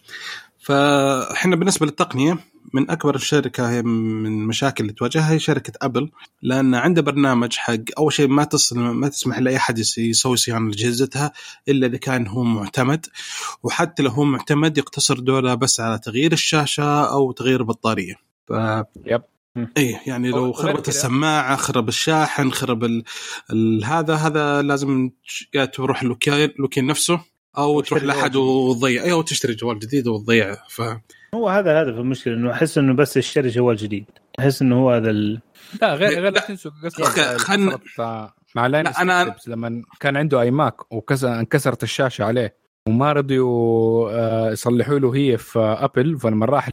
فاحنا بالنسبة للتقنية من أكبر الشركة هي من المشاكل اللي تواجهها هي شركة أبل لأن عنده برنامج حق أول شيء ما تصل ما تسمح لأي أحد يس- يسوي صيانة لاجهزتها إلا إذا كان هو معتمد وحتى لو هو معتمد يقتصر دوله بس على تغيير الشاشة أو تغيير البطارية ف يب. اي يعني لو خربت السماعة خرب الشاحن خرب ال... ال... هذا هذا لازم يا تروح الوكيل نفسه أو تروح لأحد. وتضيع اي أو تشتري جوال جديد وتضيعه ف هو هذا الهدف المشكلة إنه أحس إنه بس يشتري جوال جديد. أحس إنه هو هذا ال... لا غير غير لا. تنسوا قصة مع لاين لا، أنا- لما كان عنده iMac وكسر انكسرت الشاشة عليه وما رضيوا آه، يصلحوا له هي في أبل فلما راح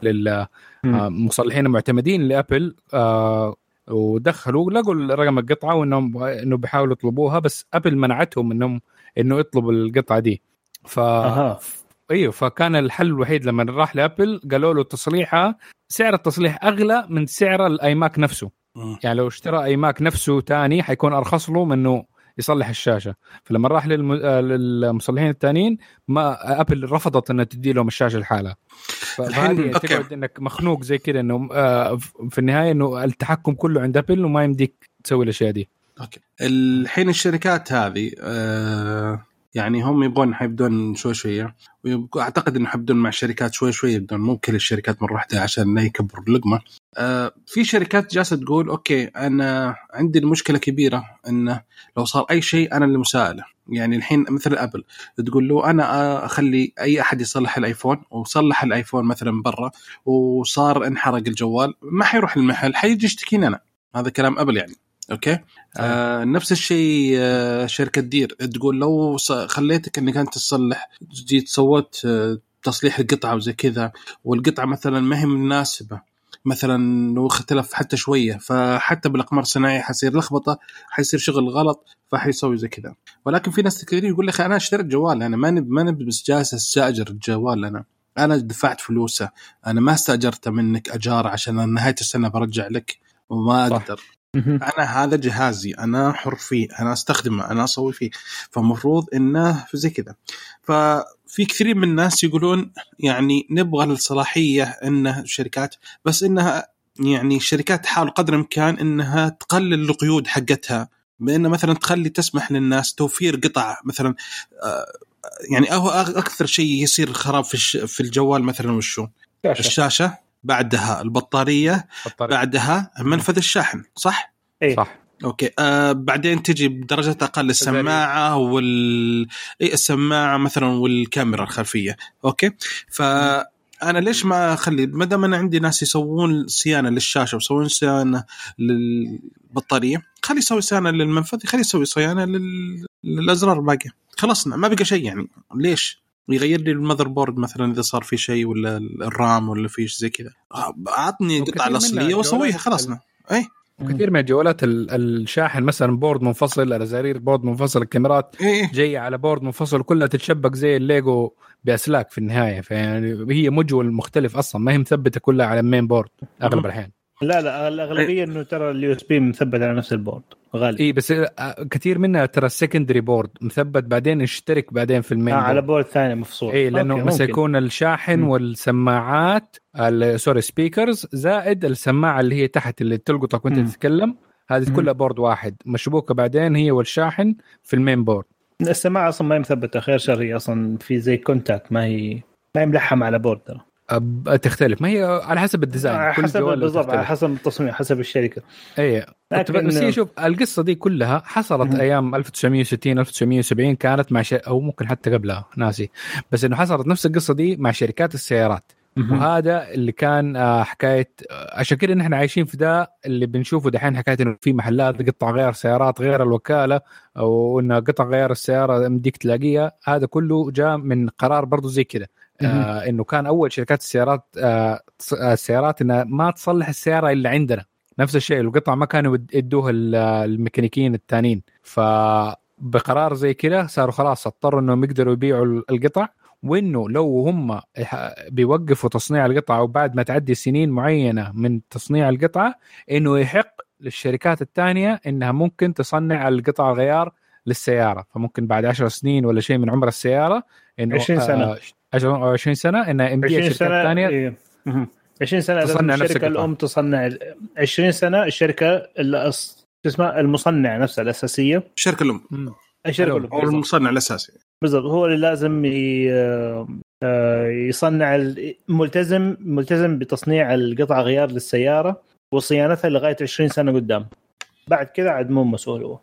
للمصلحين المعتمدين لأبل آه، ودخلوا لقوا رقم القطعة وانهم إنه بيحاولوا يطلبوها بس أبل منعتهم انهم إنه يطلبوا القطعة دي. ف أها. أيوه فكان الحل الوحيد لما راح لأبل قالوا له تصليحها سعر التصليح أغلى من سعر ال iMac نفسه. يعني لو اشترى iMac نفسه تاني حيكون أرخص له من إنه يصلح الشاشة. فلما راح للم... للمصلحين الثانيين ما أبل رفضت إنها تدي لهم الشاشة لحالها الحين- فهذه. تقعد إنك مخنوق زي كذا إنه آه، في النهاية إنه التحكم كله عند أبل وما يمديك تسوي الأشياء دي. okay. الحين الشركات هذه آه يعني هم يبغون حيبدون شوي شوية وأعتقد إنه حيبدون مع الشركات شوي شوي يبدون مو كل الشركات مرة واحدة عشان لا يكبروا اللقمة. آه في شركات جالسة تقول okay أنا عندي المشكلة كبيرة إنه لو صار أي شيء أنا اللي مساءله. يعني الحين مثل أبل تقول له أنا أخلي أي أحد يصلح الآيفون وصلح الآيفون مثلا برا وصار انحرق الجوال ما حيروح المحل حيجي يشتكيني أنا. هذا كلام أبل يعني. okay؟ آه نفس الشيء آه شركة دير. تقول لو خليتك إنك أنت تصلح جيت سويت آه تصليح القطعة وزي كذا. والقطعة مثلا ما هي مناسبة. مثلا لو اختلف حتى شوية فحتى بالأقمار الصناعية حيصير لخبطة حيصير شغل غلط فحيسوي زي كذا. ولكن في ناس كثيرين يقول لك أنا أشتريت جوال أنا ما نب ما نب بس جالس أستأجر الجوال أنا. أنا دفعت فلوسه. أنا ما استأجرته منك اجار عشان نهاية السنة برجع لك وما. أقدر. أنا هذا جهازي أنا حر فيه أنا أستخدمه أنا أسوي فيه. فمفروض إنه زي كذا. ففي كثير من الناس يقولون يعني نبغى الصلاحية إنه الشركات بس إنها يعني الشركات تحاول قدر الإمكان إنها تقلل القيود حقتها. بان مثلا تخلي تسمح للناس توفير قطع مثلا آه، يعني هو أكثر شيء يصير خراب في في الجوال مثلا وشو؟ الشاشة. بعدها البطارية الطريق. بعدها منفذ الشاحن صح؟ إيه. صح. okay. آه بعدين تجي بدرجات أقل السماعة وال إيه السماعة مثلا والكاميرا الخلفية. okay. فانا ليش ما أخلي ما دام أنا عندي ناس يسوون صيانة للشاشة ويسوون صيانة للبطارية خلي يسوي صيانة للمنفذ خلي يسوي صيانة لل... للأزرار الباقية. خلصنا ما بقى شيء يعني. ليش؟ يغير لي ال motherboard مثلا إذا صار في شيء ولا ال RAM ولا في شيء زي كذا. اعطني وكثير قطع منها الأصلية وأسويها خلصنا اي وكثير من الجوالات ال- الشاحن مثلا board منفصل الأزارير board منفصل الكاميرات اي جاية على board منفصل كلها تتشبك زي الليجو بأسلاك في النهاية. فيعني هي module مختلف أصلا ما هي مثبتة كلها على ال main board أغلب. الأحيان. لا لا الأغلبية إنه ترى ال USB مثبت على نفس ال board غالي اي بس آه، كثير منها ترى ال secondary board مثبت بعدين يشترك بعدين في ال main آه على board. ثاني مفصول اي لأنه مثلا. يكون الشاحن مم. والسماعات ال- sorry speakers زائد السماعة اللي هي تحت اللي تلقطك وأنت. تتكلم هذه. كلها board واحد مشبوكة بعدين هي والشاحن في ال main board السماعة أصلا ما هي مثبتة خير شر هي أصلا في زي contact ما هي ما هي ملحمة على board ترى تختلف. ما هي على حسب ال design. حسب بالضبط على. حسب التصميم حسب الشركة. اي لكن- بس هي شوف القصة دي كلها حصلت مهم. أيام 1960 1970 كانت مع ش... أو ممكن حتى قبلها ناسي. بس إنه حصلت نفس القصة دي مع شركات السيارات. وهذا اللي كان آه، حكاية آه، عشان كده نحن عايشين في ده اللي بنشوفه دحين حكاية إنه في محلات قطع غيار سيارات غير الوكالة أو إنه قطع غيار السيارة مديك تلاقيها. هذا كله جاء من قرار برضه زي كده. آه إنه كان أول شركات السيارات آه آه، السيارات إنها ما تصلح السيارة إلا عندنا. نفس الشيء القطع ما كانوا يد- يدوها ال- الميكانيكيين الثانيين فبقرار زي كده صاروا خلاص اضطروا إنهم يقدروا يبيعوا ال- القطع وإنه لو هم بيوقفوا تصنيع القطعه وبعد ما تعدي سنين معينة من تصنيع القطعة إنه يحق للشركات الثانية إنها ممكن تصنع القطع الغيار للسيارة فممكن بعد 10 سنين ولا شيء من عمر السيارة إنه 20 سنة. آه 10 أو 20 سنة انها يمديها 20 شركات سنة ثانية إيه. مهم. 20 سنة تصنع الشركة. الأم تصنع 20 سنة الشركة اسمها المصنع نفسها الأساسية الشركة الأم. الشركة. الأم أو. المصنع الأساسي بالضبط هو اللي لازم ي... آه، يصنع ملتزم ملتزم بتصنيع القطع غيار للسيارة وصيانتها لغاية 20 سنة قدام بعد كذا عاد مو مسؤول هو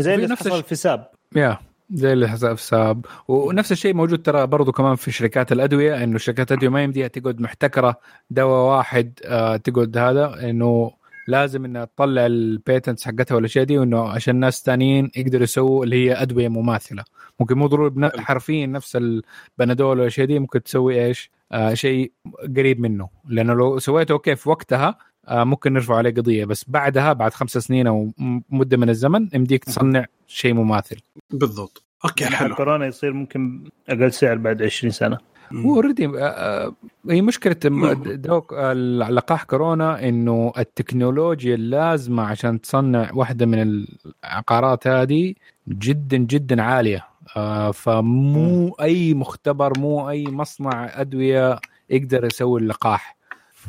زي اللي نفس حصل في ساب. يا زي اللي حساب ساب. ونفس الشيء موجود ترى برضو كمان في شركات الأدوية إنه شركات الأدوية ما يمديها تقعد محتكرة دواء واحد آه تقعد هذا إنه لازم إنها تطلع ال patents حقتها والاشياء دي وإنه عشان ناس ثانيين يقدروا يسووا اللي هي أدوية مماثلة. ممكن مو ضروري بن- حرفيا نفس البنادول والاشياء دي ممكن تسوي إيش؟ آه شيء قريب منه. لأنه لو سويته okay في وقتها ممكن نرفع عليه قضية بس بعدها بعد خمسة سنين أو مدة من الزمن يمديك تصنع شيء مماثل. بالضبط. okay مع حلو. كورونا يصير ممكن أقل سعر بعد 20 سنة. هو already هي مشكلة م- دوك لقاح كورونا إنه التكنولوجيا اللازمة عشان تصنع واحدة من العقارات هذه جدا جدا عالية. آه، فمو أي مختبر مو أي مصنع أدوية يقدر يسوي اللقاح.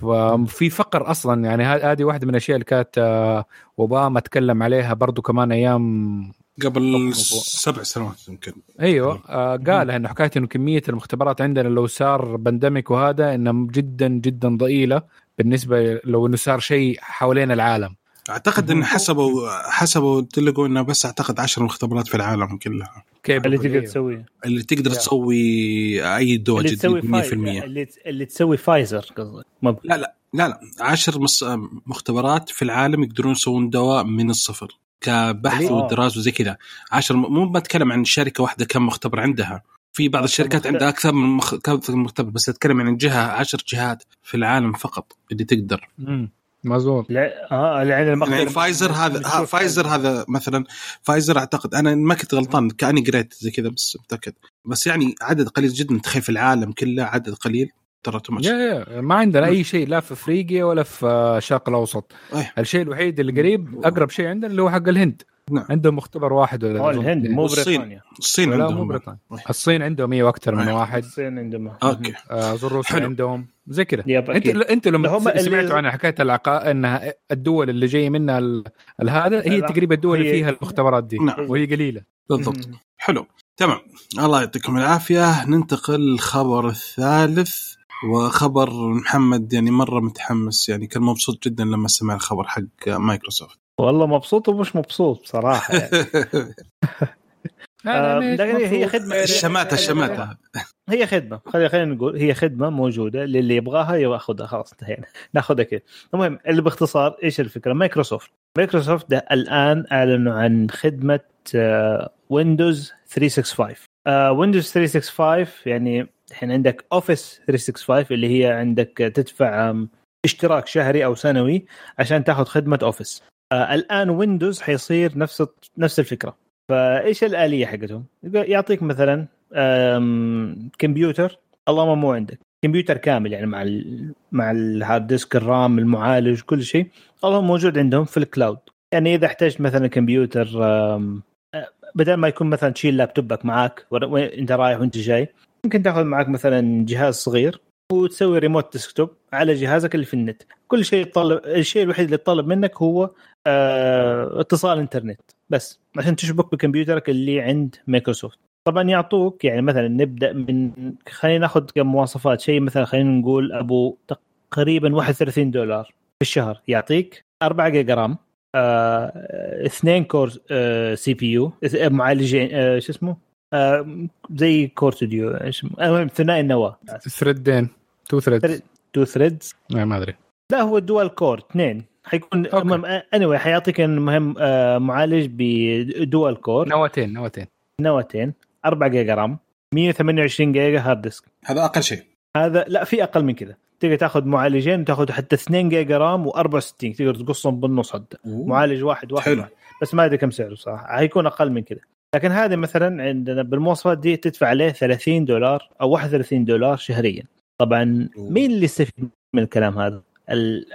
ففي فقر أصلا يعني هذه واحدة من الأشياء اللي كانت آه، اوباما تكلم عليها برضو كمان أيام قبل سبع سنوات يمكن. أيوه آه قال إنه حكاية إنه كمية المختبرات عندنا لو صار بندمك وهذا انها جدا جدا ضئيلة بالنسبة لو إنه صار شيء حوالين العالم. أعتقد إن حسبوا حسبوا تلقوا إنه بس أعتقد 10 مختبرات في العالم كلها. كيف؟ اللي تقدر تسويه. اللي تقدر. تسوي أي اللي تسوي جديد فايزر 100% اللي اللي تسوي فايزر قصدك. لا لا لا لا. 10 مص... مختبرات في العالم يقدرون يسوون دواء من الصفر كبحث. ودراسه وزي كذا. 10 مو بتكلم عن شركة واحدة كم مختبر عندها. في بعض الشركات. عندها أكثر من مخ... أكثر من مختبر بس أتكلم عن جهة 10 جهات في العالم فقط اللي تقدر. مظبوط لا آه اللي عند المختبر يعني فايزر هذا ها فايزر هذا مثلا فايزر أعتقد أنا ما كنت غلطان كأني قريت زي كذا بس متأكد. بس يعني عدد قليل جدا تخيل في العالم كله عدد قليل؟ ترى تو yeah yeah ما عندنا أي شيء لا في أفريقيا ولا في آه، الشرق الأوسط. أيه. الشيء الوحيد اللي قريب أقرب شيء عندنا اللي هو حق الهند. نعم. عندهم مختبر واحد ولا آه أظن الهند. مو. بريطانيا الصين لا مو عندهم بريطانيا الصين عندهم إيه وأكثر من أيه. واحد الصين عندهم okay آه، أظن روسيا. عندهم زي كذا أنت أنت لما هم اللي- سمعتوا عن حكاية العقا انها الدول اللي جاي منها ال- ال- هذا هي لا. تقريبا الدول اللي فيها المختبرات دي نعم. وهي قليلة بالضبط حلو تمام الله يعطيكم العافية ننتقل للخبر الثالث وخبر محمد يعني مرة متحمس يعني كان مبسوط جدا لما سمع الخبر حق مايكروسوفت والله مبسوط ومش مبسوط صراحة يعني. هي خدمه الشماتة الشماتة هي خدمة. خلينا خلينا نقول هي خدمة موجودة. للي يبغاها ياخذها. خلاص انتهينا. ناخذها كده المهم اللي باختصار إيش الفكرة؟ مايكروسوفت. مايكروسوفت ده الآن أعلنوا عن خدمة Windows 365 Windows 365 يعني الحين عندك Office 365 اللي هي عندك تدفع اشتراك شهري أو سنوي عشان تاخذ خدمة Office آه الآن Windows حيصير نفس نفس الفكرة. فإيش الآلية حقتهم؟ يعطيك مثلا كمبيوتر. اللهم مو عندك. كمبيوتر كامل يعني مع ال مع ال hard disk ال RAM المعالج كل شيء. اللهم موجود عندهم في ال cloud يعني إذا احتجت مثلا كمبيوتر آه، بدل ما يكون مثلا تشيل لابتوبك معاك ور- وين- أنت رايح وأنت جاي ممكن تأخذ معك مثلا جهاز صغير وتسوي remote desktop على جهازك اللي في النت. كل شيء يتطلب الشيء الوحيد اللي يتطلب منك هو اتصال انترنت. بس عشان تشبك بكمبيوترك اللي عند مايكروسوفت. طبعا يعطوك يعني مثلا نبدأ من خلينا ناخذ كم مواصفات شيء مثلا خلينا نقول أبو تقريبا 31 دولار في الشهر. يعطيك 4 giga RAM آه، اثنين core آه، CPU آه، معالجين آه، شو اسمه؟ آه، زي core ستوديو اسمه؟ المهم ثنائي النواة. thread ين two threads two threads ما أدري. لا هو ال dual core اثنين. حيكون. المهم اني anyway حيعطيك المهم آه، معالج ب dual core. نواتين نواتين نواتين 4 giga RAM. 128 giga hard disk هذا أقل شيء. هذا لا في أقل من كذا. تقدر تاخذ معالجين تاخذ حتى 2 giga RAM و64 تقدر تقصهم بالنص حتى. معالج واحد واحد, حلو. بس ما أدري كم سعره صراحة. حيكون أقل من كذا. لكن هذه مثلا عندنا بالمواصفات دي تدفع عليه 30 دولار أو 31 دولار شهريا. طبعا أوه. مين اللي يستفيد من الكلام هذا؟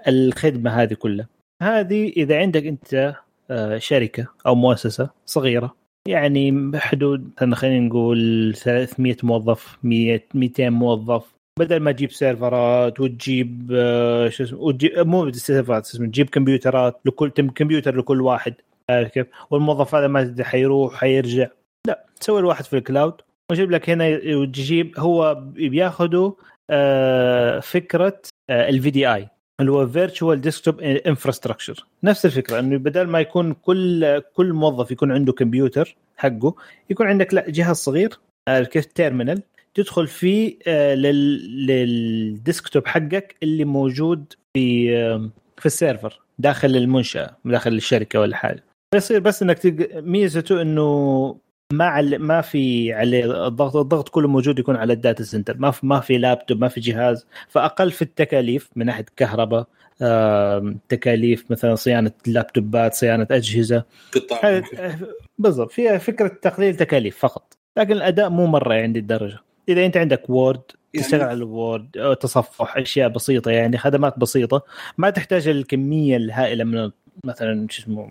الخدمة هذه كلها. هذه إذا عندك أنت آه، شركة أو مؤسسة صغيرة يعني بحدود خلينا نقول 300 موظف 100 200 موظف. بدل ما تجيب server ات وتجيب آه، شو اسمه وتجيب مو server ات اسمه تجيب كمبيوترات لكل كمبيوتر لكل واحد. عارف كيف؟ والموظف هذا ما تدري حيروح حيرجع. لا تسوي الواحد في ال cloud. ويجيب لك هنا وتجيب هو بياخذوا آه، فكرة ال VDI اللي هو virtual desktop infrastructure نفس الفكرة إنه بدل ما يكون كل كل موظف يكون عنده كمبيوتر حقه يكون عندك لا جهاز صغير عارف كيف terminal تدخل فيه آه، لل- لل desktop حقك اللي موجود في آه، في ال server داخل المنشأة داخل الشركة ولا حاجة. فيصير بس إنك ميزته إنه ما عل... ما في عليه الضغط الضغط كله موجود يكون على ال data center. ما في ما في لابتوب ما في جهاز. فأقل في التكاليف من ناحية كهرباء تكاليف مثلا صيانة لابتوبات صيانة أجهزة. قطع بالضبط. فيها فكرة تقليل تكاليف فقط. لكن الأداء مو مرة عندي الدرجة. إذا أنت عندك Word يعني- تشتغل على ال Word تصفح أشياء بسيطة يعني خدمات بسيطة ما تحتاج الكمية الهائلة من مثلا شو اسمه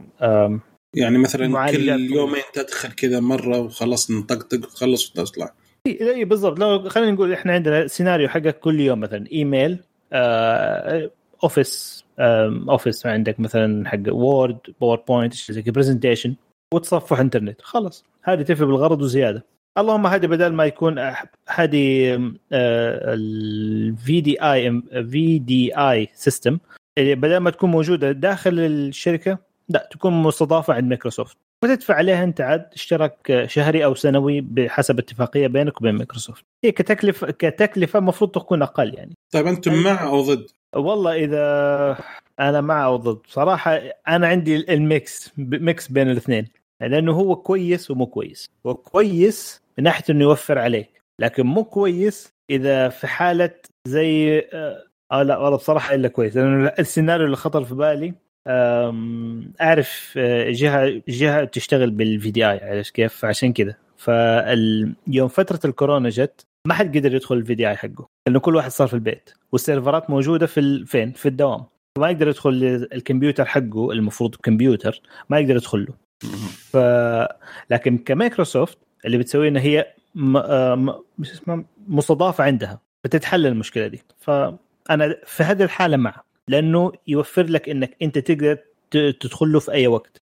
يعني مثلا كل يومين تدخل كذا مرة وخلص نطقطق وخلص وتطلع إي بالضبط. لو خلينا نقول إحنا عندنا سيناريو حقك كل يوم مثلا. إيميل آه، office آم، office عندك مثلا حق Word PowerPoint زي presentation وتصفح انترنت خلاص. هذه تفي بالغرض وزيادة. اللهم هذه بدل ما يكون هذه ال VDI VDI system بدل ما تكون موجودة داخل الشركة لا تكون مستضافة عند مايكروسوفت. وتدفع عليها أنت عاد اشتراك شهري أو سنوي بحسب اتفاقية بينك وبين مايكروسوفت. هي كتكلفه كتكلفة المفروض تكون أقل يعني. طيب أنتم مع أو ضد؟ والله إذا أنا مع أو ضد. صراحة أنا عندي ال mix mix بين الاثنين. لأنه هو كويس ومو كويس. هو كويس من ناحية إنه يوفر عليك لكن مو كويس إذا في حالة زي آه آه لا والله بصراحة إلا كويس. لأنه السيناريو اللي خطر في بالي أعرف آه، جهة جهة تشتغل بال VDI عرفت كيف؟ عشان كذا فاليوم فترة الكورونا جت ما حد قدر يدخل ال VDI حقه لأنه كل واحد صار في البيت والسيرفرات موجودة في. فين؟ في الدوام. فما يقدر يدخل الكمبيوتر حقه المفروض كمبيوتر ما يقدر يدخل له. ف لكن كمايكروسوفت اللي بتسويه انها هي م... آه، م... مستضافة عندها بتتحل المشكلة دي. فانا في هذه الحالة مع لأنه يوفر لك إنك أنت تقدر ت- تدخل له في أي وقت.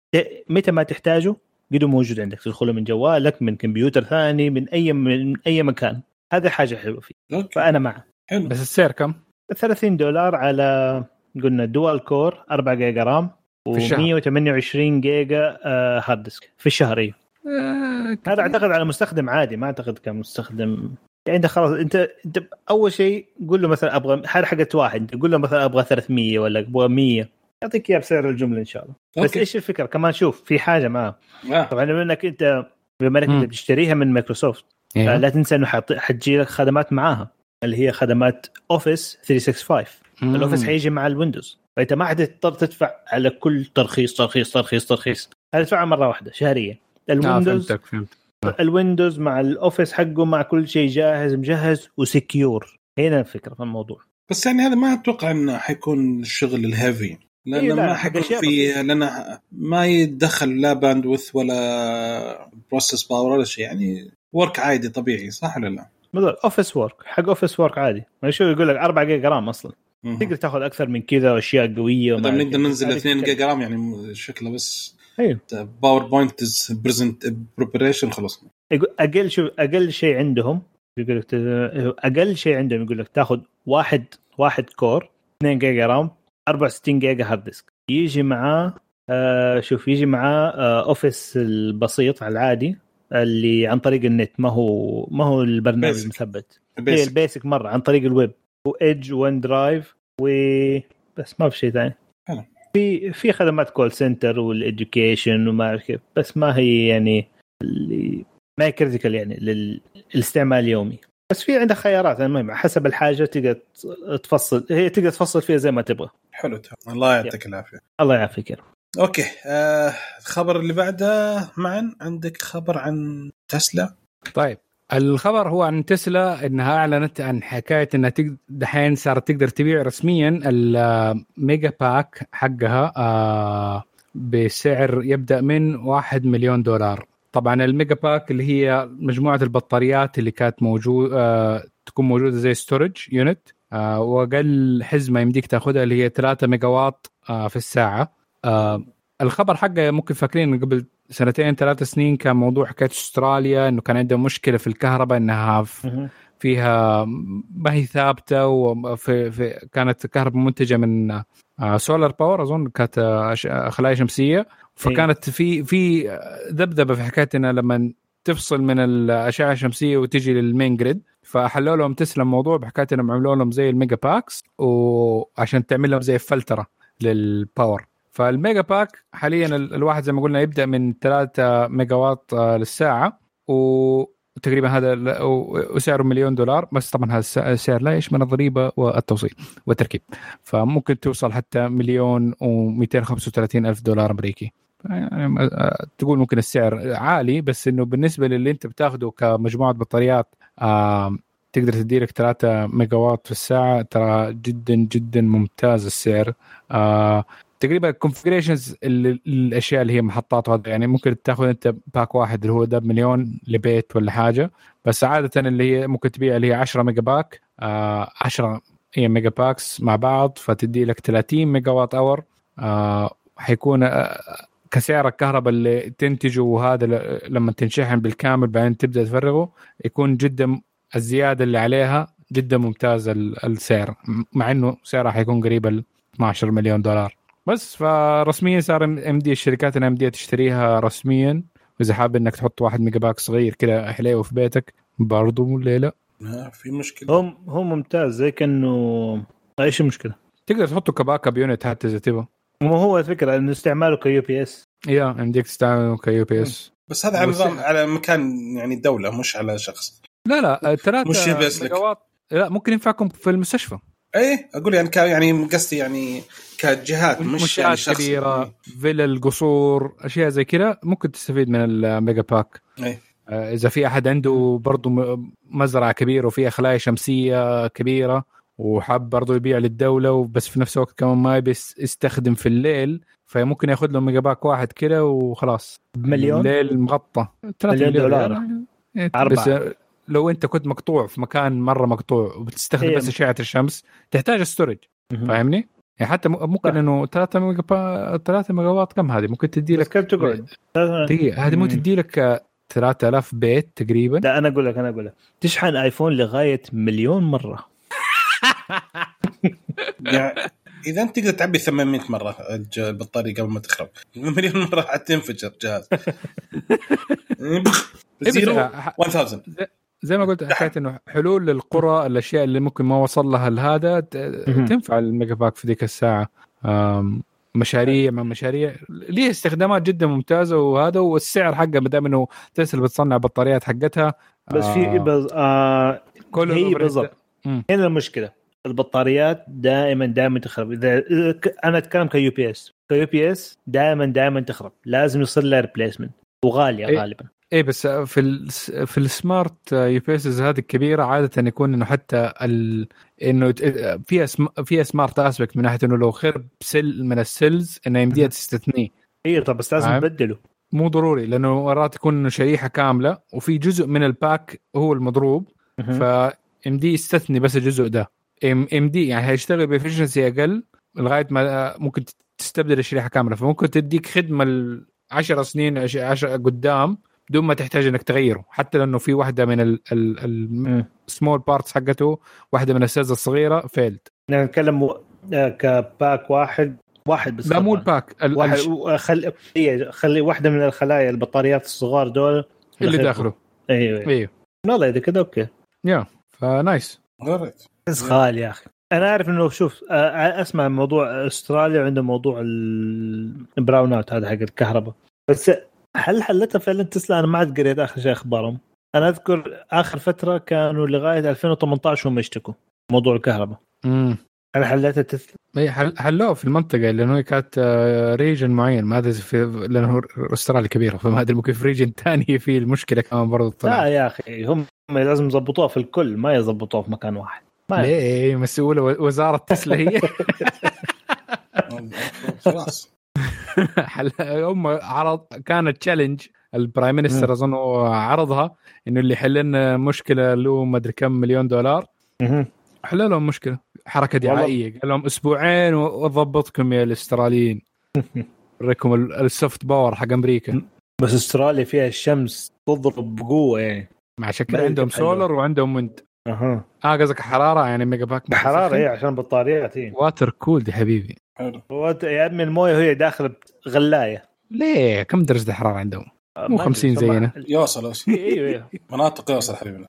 متى ما تحتاجه قدو موجود عندك. تدخله من جوالك من كمبيوتر ثاني من أي من أي مكان. هذه حاجة حلوة فيه. أوكي. فأنا معه. حلو. بس السعر كم؟ 30 دولار على قلنا dual core 4 giga RAM في الشهر. و128 giga hard disk في الشهر أيوه آه، هذا أعتقد على مستخدم عادي ما أعتقد كمستخدم يعني انت خلاص انت انت أول شيء قول له مثلا أبغى حقت واحد قول له مثلا أبغى 300 ولا أبغى 100 يعطيك إياه بسعر الجملة إن شاء الله. بس أوكي إيش الفكرة؟ كمان شوف في حاجة معاه. آه. طبعا بما إنك أنت بما إنك. انت بتشتريها من مايكروسوفت إيه. لا تنسى إنه حط- حتجي لك خدمات معاها اللي هي خدمات Office 365 مم. ال Office حيجي مع ال Windows. فأنت ما حتضطر تدفع على كل ترخيص ترخيص ترخيص ترخيص. هتدفعها مرة واحدة شهريا. آه ال Windows فهمتك فهمت ال Windows مع ال Office حقه مع كل شيء جاهز مجهز و secure. هنا الفكرة في الموضوع. بس يعني هذا ما أتوقع إنه حيكون الشغل ال heavy لأنه إيه، لا، ما حيكون فيه لأنه ما يتدخل لا bandwidth ولا process power ولا شيء. يعني work عادي طبيعي صح ولا لا؟ بالضبط office work حق office work عادي. ما شو يقول لك 4 giga RAM أصلا. تقدر تاخذ أكثر من كذا وأشياء قوية نقدر. ننزل هذه 2 فكرة. giga RAM يعني شكله بس أيوه PowerPoint present preparation يقول أقل شو أقل شيء عندهم يقول لك أقل شيء عندهم يقول لك تاخذ واحد واحد core 2 giga RAM 64 giga hard disk يجي معاه آه شوف يجي معاه آه Office البسيط العادي اللي عن طريق النت ما هو ما هو البرنامج Basic. المثبت هي basic ال basic مرة عن طريق الويب و Edge OneDrive وبس ما في شيء ثاني. في في خدمات call center وال education وما أعرف كيف بس ما هي يعني اللي ما هي critical يعني للاستعمال اليومي. بس في عندك خيارات المهم حسب الحاجة تقدر تفصل هي تقدر تفصل فيها زي ما تبغى. حلو تمام. الله يعطيك العافية. الله يعافيك يا. أوكي آه الخبر اللي بعده معا عندك خبر عن تسلا؟ طيب. الخبر هو عن تسلا إنها أعلنت عن حكاية إنها دحين صارت تقدر تبيع رسميا ال Megapack حقها آه، بسعر يبدأ من 1 مليون دولار. طبعا ال Megapack اللي هي مجموعة البطاريات اللي كانت موجود آه، تكون موجودة زي storage unit آه، وأقل حزمة يمديك تأخذها اللي هي 3 ميجاواط في الساعة. الخبر حقه ممكن فاكرين قبل سنتين ثلاث سنين كان موضوع حكاية أستراليا إنه كان عندهم مشكلة في الكهرباء إنها في. فيها ما هي ثابتة وفي في كانت كهرباء منتجة من solar power أظن كانت آه، أش- خلايا شمسية. فكانت في في ذبذبه في حكايه انها لما تفصل من الأشعة الشمسية وتجي لل main grid فحلوا لهم تسلا الموضوع بحكايه انهم عملوا لهم زي ال Megapacks وعشان تعمل لهم زي فلترة لل power فال Megapack حاليا ال- الواحد زي ما قلنا يبدأ من 3 ميجاواط آه، للساعة وتقريبا هذا وسعره مليون دولار بس طبعا هذا الس- السعر لا يشمل الضريبة والتوصيل والتركيب. فممكن توصل حتى مليون و235 ألف دولار أمريكي. يعني آه، تقول ممكن السعر عالي بس إنه بالنسبة للي أنت بتاخده كمجموعة بطاريات تقدر تدي لك 3 ميجاواط في الساعة ترى جدا جدا ممتاز السعر. آه تقريبا ال configurations الأشياء اللي هي محطات وهذا يعني ممكن تاخذ أنت pack واحد اللي هو ده بمليون لبيت ولا حاجة بس عادة اللي هي ممكن تبيع اللي هي 10 Megapack آه 10 هي Megapacks مع بعض فتدي لك 30 megawatt hour آه حيكون آه كسعر الكهرباء اللي تنتجه وهذا لما تنشحن بالكامل بعدين تبدأ تفرغه يكون جدا الزيادة اللي عليها جدا ممتاز ال- السعر مع إنه سعرها حيكون قريب ال 12 مليون دولار. بس فرسميا صار ام دي الشركات الام دي تشتريها رسميا. وإذا حاب إنك تحط واحد Megapack صغير كذا حليوه في بيتك برضو ليه لا. ما في مشكلة. هو هو ممتاز زي كأنه إيش المشكلة؟ تقدر تحطه ك backup unit حتى إذا تبغى. ما هو الفكرة إنه استعماله ك UPS. يا يمديك تستعمله ك UPS. بس هذا على نظام على مكان يعني دولة مش على شخص. لا لا ثلاثة مش. ميجا واط لا ممكن ينفعكم في المستشفى. إيه أقول يعني كان يعني قصدي يعني كجهات مش مش يعني شخص كبيرة فيلل قصور أشياء زي كذا ممكن تستفيد من ال Megapack إيه آه، إذا في أحد عنده برضه م- مزرعة كبيرة وفيها خلايا شمسية كبيرة وحاب برضه يبيع للدولة بس في نفس الوقت كمان ما يبي يس- يستخدم في الليل فممكن ياخذ له Megapack واحد كذا وخلاص بمليون الليل مغطى 3 مليون دولار. أربعة. بس لو أنت كنت مقطوع في مكان مرة مقطوع وبتستخدم إيه. بس أشعة الشمس تحتاج ستورج. فاهمني؟ يعني حتى ممكن صح. إنه 3 ميجا با... 3 ميجا واط كم هذه؟ ممكن تدي بس لك كم تقعد؟ دقيقة هذه مو مم. تدي لك آه، 3000 بيت تقريبا لا أنا أقول لك أنا أقول لك تشحن آيفون لغاية مليون مرة يعني إذا أنت تقدر تعبي 800 مرة الج- البطاريه قبل ما تخرب مليون مرة حتنفجر جهاز zero إيه، بس- 1000 زي ما قلت حكاية إنه حلول للقرى الأشياء اللي ممكن ما وصل لها هذا مهم. تنفع ال Megapack في ذيك الساعة. مشاريع ما مشاريع. ليه استخدامات جدا ممتازة وهذا والسعر حقه ما دام إنه تسلا بتصنع بطاريات حقتها بس في بس آه كل هي بالضبط. هنا المشكلة. البطاريات دائما دائما تخرب. إذا أنا أتكلم ك UPS ك UPS دائما دائما تخرب. لازم يصير لها replacement وغالية إيه. غالبا. إيه بس في ال في ال smart يو هذه الكبيرة عادة يكون إنه حتى ال إنه فيها سم فيها smart aspect من ناحية إنه لو خرب cell من ال cells إنه يمديها. تستثنيه. اي طب بس لازم؟ تبدله. مو ضروري لأنه مرات يكون إنه شريحة كاملة وفي جزء من ال pack هو المضروب فيمدي يستثني بس الجزء ده. ام ام دي يعني هيشتغل ب efficiency أقل لغاية ما ممكن تستبدل الشريحة كاملة. فممكن تديك خدمة ل 10 سنين 10 قدام بدون ما تحتاج إنك تغيره. حتى لأنه في واحدة من ال small parts حقته واحدة من ال cells الصغيرة failed نتكلم و- آه، ك pack واحد واحد بس لا مو. ال pack ال- واحد خلي إيه، خلي واحدة من الخلايا البطاريات الصغار دول اللي داخله. أيوه أيوه والله إذا كذا okay. يا ف nice. بس غالي يا أخي. أنا أعرف إنه شوف آه، أسمع موضوع أستراليا وعنده موضوع ال brownout هذا حق الكهرباء. بس هل حلتها فعلا تسلا؟ أنا ما عاد قريت آخر شيء أخبارهم. أنا أذكر آخر فترة كانوا لغاية 2018 هم يشتكوا موضوع الكهرباء. امم هل حلتها تسلا؟ إي حل- حلوة في المنطقة لأنه هي كانت آه، region معين. ما أدري في لأنه أستراليا كبيرة فما أدري ممكن في region ثاني في المشكلة كمان برضه لا طلع يا أخي هم لازم يضبطوها في الكل ما يضبطوها في مكان واحد. ما ليه مسؤولة وزارة تسلا هي. خلاص. هم عرض كانت challenge ال prime minister أظن عرضها إنه اللي يحل لنا مشكلة له ما ادري كم مليون دولار. حلوا لهم مشكلة حركة دعائية. قال لهم أسبوعين واضبطكم يا الأستراليين. اوريكم ال- السوفت باور حق أمريكا. بس أستراليا فيها الشمس تضرب بقوة يعني. مع شكل عندهم. سولر وعندهم ويند أها. آه قصدك حرارة يعني ميجا باك بحرارة إيه عشان بطاريات إيه. واتر كول دي حبيبي. حلو وات- يا عمي المويه وهي داخله غلايه ليه كم درجة الحرارة عندهم؟ ما مو أدري 50 سمع. زينا. يوصل يوصل إيوه إيوه مناطق يوصل حبيبنا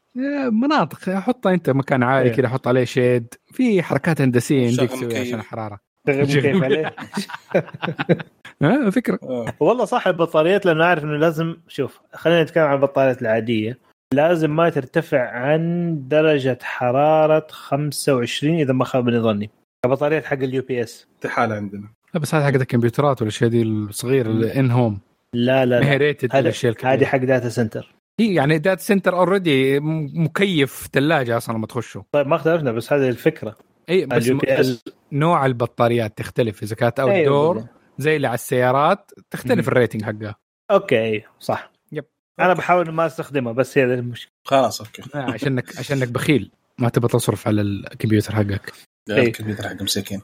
مناطق حطها أنت مكان عالي إيه. كذا حط عليه شيد في حركات هندسية تسويها مكيف. عشان الحرارة تغير كيف عليه ها فكرة آه. والله صح البطاريات لأنه عارف إنه لازم شوف خلينا نتكلم عن البطاريات العادية لازم ما ترتفع عن درجة حرارة 25 إذا ما خاب ظني البطاريات حق ال UPS. حالة عندنا. لا بس هذا حق الكمبيوترات والاشياء دي الصغيرة الان home لا لا, لا. rated هذه حق data center هي يعني data center already مكيف ثلاجه أصلا لما تخشوا. طيب ما اختلفنا بس هذه الفكرة. إي بس إس. نوع البطاريات تختلف. إذا كانت out أيوة door. زي اللي على السيارات تختلف مم. ال rating حقها. okay صح. yep. أنا بحاول ما أستخدمها بس هي المشكلة. خلاص okay. آه، عشانك عشانك بخيل. ما تبى تصرف على الكمبيوتر حقك. الكمبيوتر حق مساكين.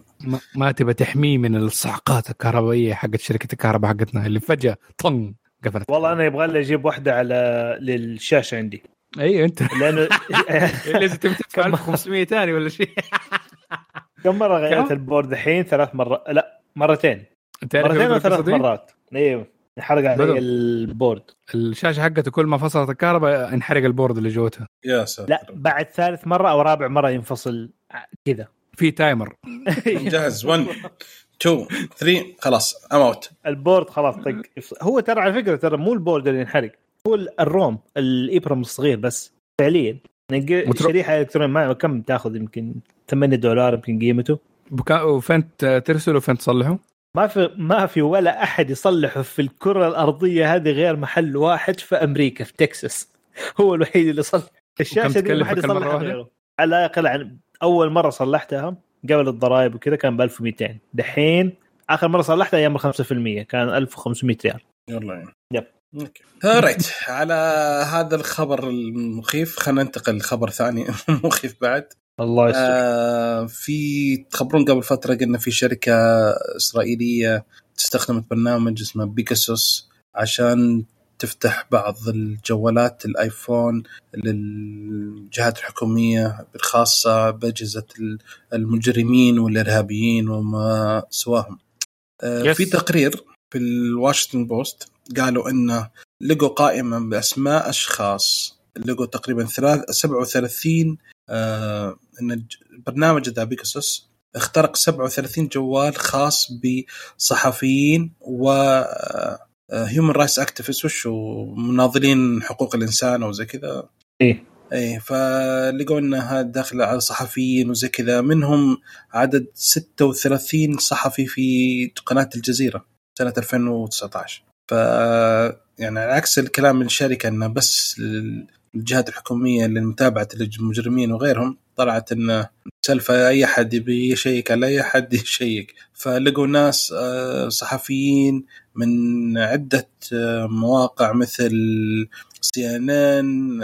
ما, تبى تحميه من الصعقات الكهربائية حقت شركة الكهرباء حقتنا اللي فجأة طن قفلت. والله أنا يبغى لي أجيب واحدة على للشاشة عندي. أيوه أنت. لأنه لازم تبي تدفع كم- 1500 ثاني ولا شيء. كم مرة غيرت؟ ال board الحين؟ ثلاث مرات. لا مرتين. مرتين أو ثلاث؟ مرات. أيوه حرق بدر. علي ال board. الشاشة حقته كل ما فصلت الكهرباء انحرق ال board اللي جوتها يا ساتر. لا بعد ثالث مرة أو رابع مرة ينفصل كذا. في timer جاهز. 1 2 3 خلاص time out ال board خلاص طق. هو ترى على فكرة ترى مو البورد اللي ينحرق. هو الروم الابرم الصغير بس. فعليا. يعني شريحة إلكترونية. ما كم تأخذ يمكن 8 دولار يمكن قيمته. بكا... وفين ت- ترسله وفين تصلحه؟ ما في ما في ولا أحد يصلحه في الكرة الأرضية هذه غير محل واحد في أمريكا في تكساس. هو الوحيد اللي صلح. الشاشة دي ما حد يصلحها على لا يقل عن أول مرة صلحتها قبل الضرائب وكذا كان ب 1200 دحين آخر مرة صلحتها أيام ال 5% كان 1500 ريال. يلا. يعني يب. أوكي. right على هذا الخبر المخيف خلينا ننتقل لخبر ثاني مخيف بعد. الله يستر. آه في تخبرون قبل فترة قلنا في شركة إسرائيلية استخدمت برنامج اسمه Pegasus عشان تفتح بعض الجوالات الآيفون للجهات الحكومية بالخاصه بأجهزة المجرمين والإرهابيين وما سواهم. آه Yes. في تقرير في الواشنطن بوست قالوا انه لقوا قائمه بأسماء أشخاص لقوا تقريبا ثلاث 37 آه إن البرنامج ذا Pegasus اخترق 37 جوال خاص بصحفيين و human rights activists وش هو؟ مناضلين حقوق الإنسان أو زي كذا. إيه. إيه فلقوا انها داخلة على صحفيين وزي كذا. منهم عدد 36 صحفي في قناة الجزيرة سنة 2019 ف يعني على عكس الكلام من الشركة انه بس الجهات الحكومية لمتابعه المجرمين وغيرهم طلعت انه سالفة أي حد يبي يشيك على أي حد يشيك. فلقوا ناس آه، صحفيين من عدة آه، مواقع مثل CNN Associated Press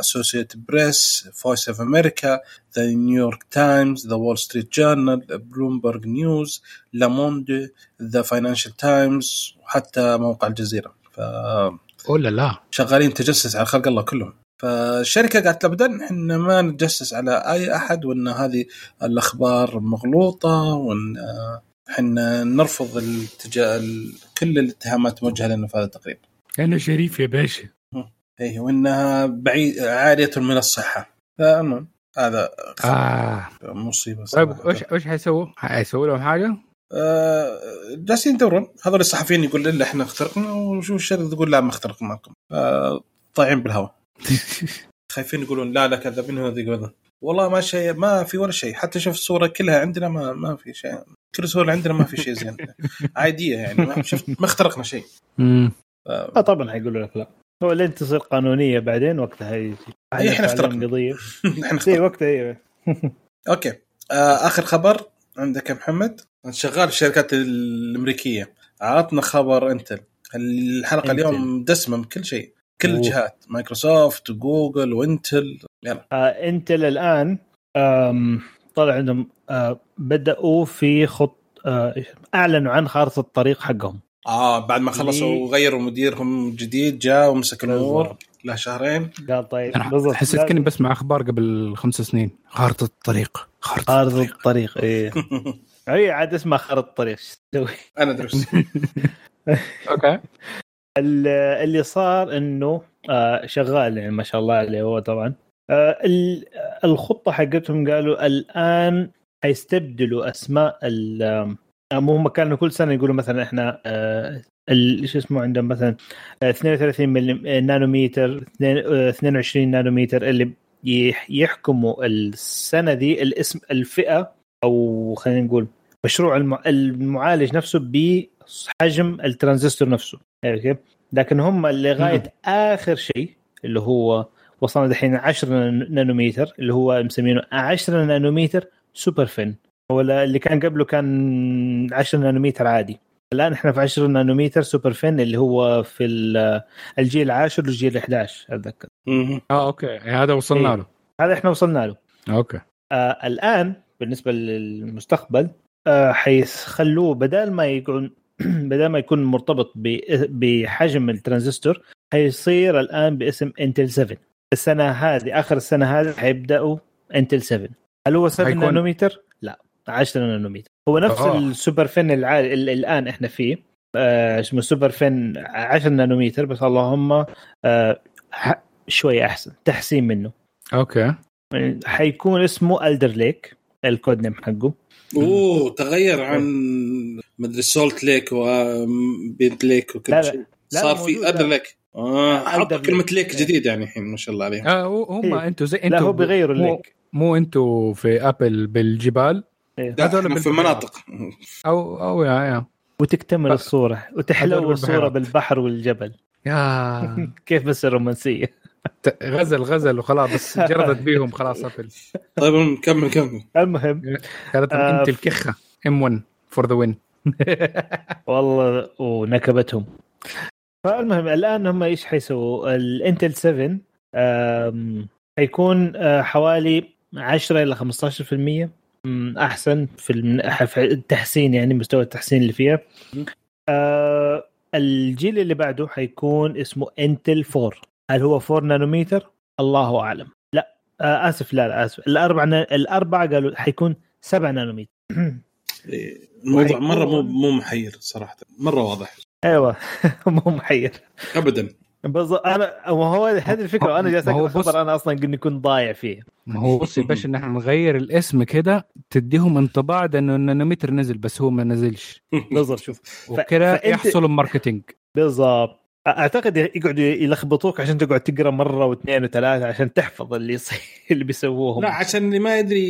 Voice of America The New York Times The Wall Street Journal Bloomberg News Le Monde The Financial Times وحتى موقع الجزيرة. ولا لا فشغالين تجسس على خلق الله كلهم. فالشركة قالت ابدا إحنا ما نتجسس على أي أحد وإن هذه الأخبار مغلوطة وإن آه، إحنا نرفض التجا... كل الاتهامات موجهة لنا في هذا التقرير. أنا شريف يا باشا إيه وإنها بعيد عارية من الصحة. فالمهم هذا آه مصيبة طيب. وش وش حيسووا؟ حيسووا لهم حاجة؟ آه، جالسين يدورون هذول الصحفيين يقول لا إحنا اخترقنا وشو الشرطه تقول لا ما اخترقنا معكم آه، طايعين بالهواء خايفين يقولون لا لا كذابين هذا كذا والله ما شيء ما في ولا شيء. حتى شوف الصورة كلها عندنا ما ما في شيء. كل صورة عندنا ما في شيء زين. عاديه يعني. ما شفت ما اخترقنا شيء. امم آه، طبعا حيقولوا لك لا. هو لين تصير قانونية بعدين وقتها هي أي إحنا اخترقنا. قضية. إحنا اي اخترقنا وقتها أيوه أوكي. آه، آخر خبر عندك يا محمد. شغال في الشركات الأمريكية. عطنا خبر Intel الحلقة. اليوم دسمة من كل شيء. كل أوه. الجهات مايكروسوفت و Google و Intel يلا آه Intel الآن آم طلع عندهم آه بدأوا في خط آه أعلنوا عن خارطة الطريق حقهم آه بعد ما خلصوا؟ وغيروا مديرهم جديد جاء ومسك الأمور. له شهرين قال طيب بالضبط. حسيت كني بسمع أخبار قبل خمس سنين خارطة الطريق خارطة خارطة الطريق إيه هي عاد اسمها خارطة الطريق شو تسوي؟ أنا درست أوكي اللي صار إنه آه شغال يعني ما شاء الله عليه هو طبعا. آه ال- الخطة حقتهم قالوا الآن حيستبدلوا أسماء ال آم، هم كانوا كل سنة يقولوا مثلا إحنا آه شو اسمه عندهم مثلا آه، 32 ملم آه، نانومتر اثنين- آه، 22 نانومتر اللي يح- يحكموا السنة دي الاسم الفئة أو خلينا نقول مشروع الم- المعالج نفسه بحجم الترانزستور نفسه عرفت كيف؟ لكن هم لغايه آخر شيء اللي هو وصلنا دحين 10 نانومتر اللي هو مسمينه 10 نانومتر SuperFin هو اللي كان قبله كان 10 نانومتر عادي. الآن إحنا في 10 نانومتر SuperFin اللي هو في ال- الجيل العاشر والجيل ال 11 اتذكر. آه أوكي. هذا وصلنا إيه. له. هذا إحنا وصلنا له. أوكي. آه الآن بالنسبة للمستقبل آه حيخلوه بدل ما يكون بدل ما يكون مرتبط بحجم الترانزستور حيصير الآن باسم Intel 7 السنة هذه آخر السنة هذه حيبداوا Intel 7 هل هو 7 حيكون- نانومتر؟ لا 10 نانومتر هو نفس آه. ال SuperFin العالي اللي الآن إحنا فيه. آه اسمه SuperFin 10 نانومتر بس اللهم آه شوي أحسن تحسين منه. أوكي. حيكون اسمه الدر ليك الكود نيم حقه أوه تغير عن مدري سولت ليك وبينت ليك وكل. شيء لا، صار في. ادر ليك آه Alder حطوا كلمة. ليك جديد يعني الحين ما شاء الله عليهم آه هو- هم إيه. أنتوا زي أنتوا لا هو بيغيروا الليك مو أنتوا في ابل بالجبال إيه. هذول في بالبحيرة. مناطق أو أو يا يا وتكتمل الصورة وتحلو الصورة. بالبحر والجبل يا كيف بس الرومانسية غزل غزل وخلاص بس جردت بيهم خلاص أبل. طيب كمل كمل. المهم كانت آه، انت الكخه إم 1 فور ذا وين والله ونكبتهم. فالمهم الآن هم إيش حيسووا؟ الانتل 7 آم، حيكون آه، حوالي 10 إلى 15% مم، أحسن في التحسين يعني مستوى التحسين اللي فيها. آه، الجيل اللي بعده حيكون اسمه إنتل 4 هل هو 4 نانومتر الله أعلم. لا آه، آسف لا لا آسف. الأربع الأربعة قالوا حيكون 7 نانومتر الموضوع وحيكون- مرة مو مو محير صراحة. مرة واضح. أيوه مو محير. ابدا. بالضبط أنا وهو هذه الفكرة. وأنا جالس أقرأ بص- خبر أنا أصلا قد كنت ضايع فيه. ما هو بص يا باشا إن إحنا نغير الاسم كده تديهم انطباع ده إنه النانومتر نزل بس هو ما نزلش. بالضبط شوف. وكده فأنت- يحصلوا الماركتينج بالضبط. أعتقد يقعدوا يلخبطوك عشان تقعد تقرأ مرة واثنين وثلاثة عشان تحفظ اللي يصير اللي بيسووهم. لا عشان اللي ما يدري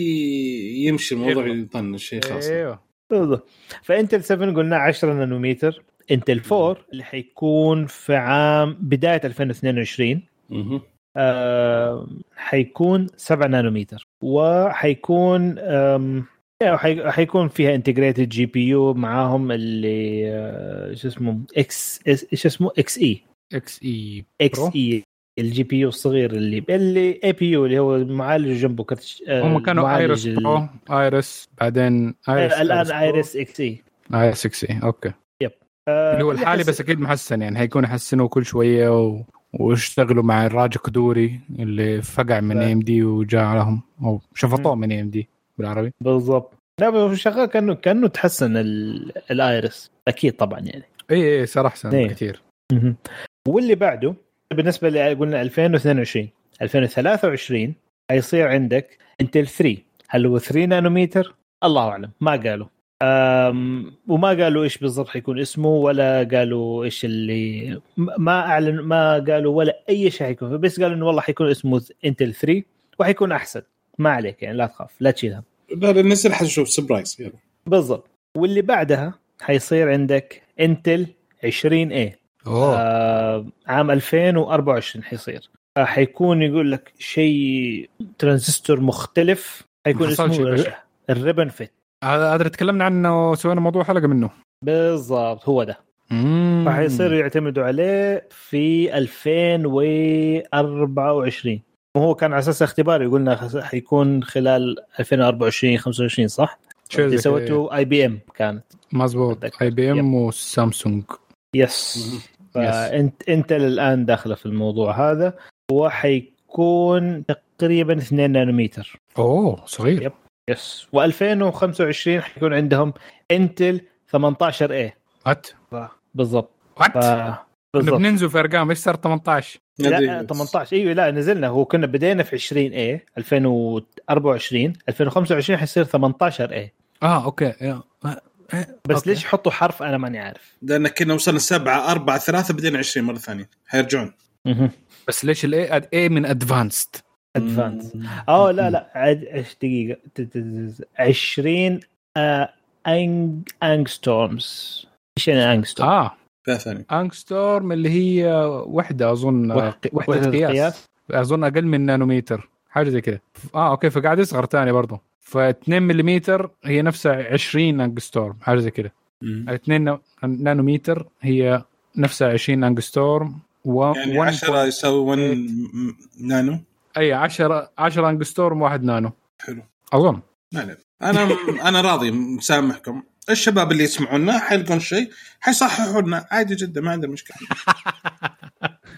يمشي الموضوع. يطنش شيء خاص. أيوه. بالضبط. فإنتل 7 قلنا 10 نانومتر إنتل 4 اللي حيكون في عام بداية 2022 مهم. آه حيكون 7 نانومتر وحيكون آم، حيكون فيها integrated GPU معاهم اللي آه، شو اسمه؟ Xe إيش اسمه؟ إكس اي إكس اي إكس؟ اي الجي بي يو الصغير اللي اللي APU اللي هو معالج جنبه كرت آه، هم كانوا Iris Pro Iris بعدين Iris آه، الآن. Iris Xe Iris Xe أوكي. آه، اللي هو الحالي بس أكيد محسن يعني هيكون يحسنوا كل شوية و... واشتغلوا مع الراجا كدوري اللي فقع من. AMD وجاء لهم أو شفطوه من A MD بالعربي. بالضبط. لا شغال كانه كأنه تحسن ال- ال Iris. أكيد طبعا يعني. إي إي صار احسن إيه. كثير. واللي بعده بالنسبة اللي قلنا 2022 2023 حيصير عندك Intel 3 هل هو 3 نانومتر؟ الله أعلم. ما قالوا. أم وما قالوا إيش بالضبط حيكون اسمه ولا قالوا إيش اللي ما اعلن ما قالوا ولا أي شيء حيكون. بس قالوا إنه والله حيكون اسمه Intel 3 وحيكون أحسن. ما عليك يعني لا تخاف لا تشيلها. نزل حنشوف surprise يلا. بالضبط. واللي بعدها حيصير عندك Intel 20A أوه. آه عام 2024 حيصير. آه حيكون يقول لك شيء ترانزستور مختلف حيكون اسمه ال RibbonFET. هذا اللي تكلمنا عنه وسوينا موضوع حلقة منه. بالضبط هو ده. فحيصيروا يعتمدوا عليه في 2024 وهو كان على أساس اختبار يقولنا خس- حيكون خلال 2024 25 صح؟ اللي. سوته IBM كانت. مظبوط. أتذكر. IBM وسامسونج yes فانت انت الآن داخلة في الموضوع هذا. وحيكون تقريبا 2 نانومتر أوه صغير. yep. yes و2025 حيكون عندهم انتل 18 A what بالضبط. what ف... بالضبط. بننزل في أرقام إيش صار 18 لا 18 إيوه لا نزلنا. هو كنا بدينا في 20 A 2024 2025 حيصير 18 A آه okay. yeah. آه، آه، بس okay. ليش يحطوا حرف أنا ماني عارف؟ لأن كنا وصلنا سبعة أربعة ثلاثة بدينا 20 مرة ثانية. حيرجعون بس ليش الاي اي من ادفانسد ادفانس آه لا لا. عاد إيش دقيقة؟ ت- ت- ت- 20 آه ang angstroms إيش يعني انجستورم؟ آه. فيها ثانية. أنكستورم اللي هي وحدة أظن آه، وحدة, وحدة قياس. قياس. أظن أقل من نانومتر حاجة زي كذا آه okay فقاعد يصغر ثاني برضه ف 2 ملم هي نفسها 20 انجستورم حاجة زي كذا 2 نانومتر هي نفسها 20 انجستورم و يعني 1 10 يساوي 1 م- نانو؟ أي 10 10 انجستورم واحد نانو. حلو. أظن. أنا أنا راضي مسامحكم. الشباب اللي يسمعونا حيلقون شيء حيصححوا لنا. عادي جدا ما عندنا مشكلة.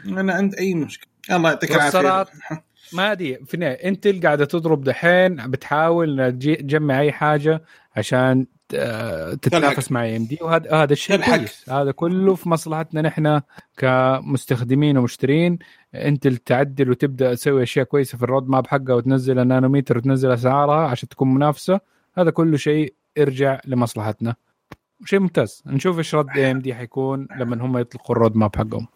أنا عند أي مشكلة. الله يعطيك العافية. ما أدري في النهايه انتل قاعدة تضرب دحين بتحاول تجمع أي حاجة عشان تتنافس مع ام دي وهذا هذا الشيء. كويس. هذا كله في مصلحتنا نحن كمستخدمين ومشترين. انتل تعدل وتبدأ تسوي أشياء كويسة في ال roadmap حقها وتنزل النانوميتر وتنزل أسعارها عشان تكون منافسة. هذا كله شيء يرجع لمصلحتنا. شيء ممتاز. نشوف إيش رد AMD حيكون لما هم يطلقوا ال roadmap حقهم.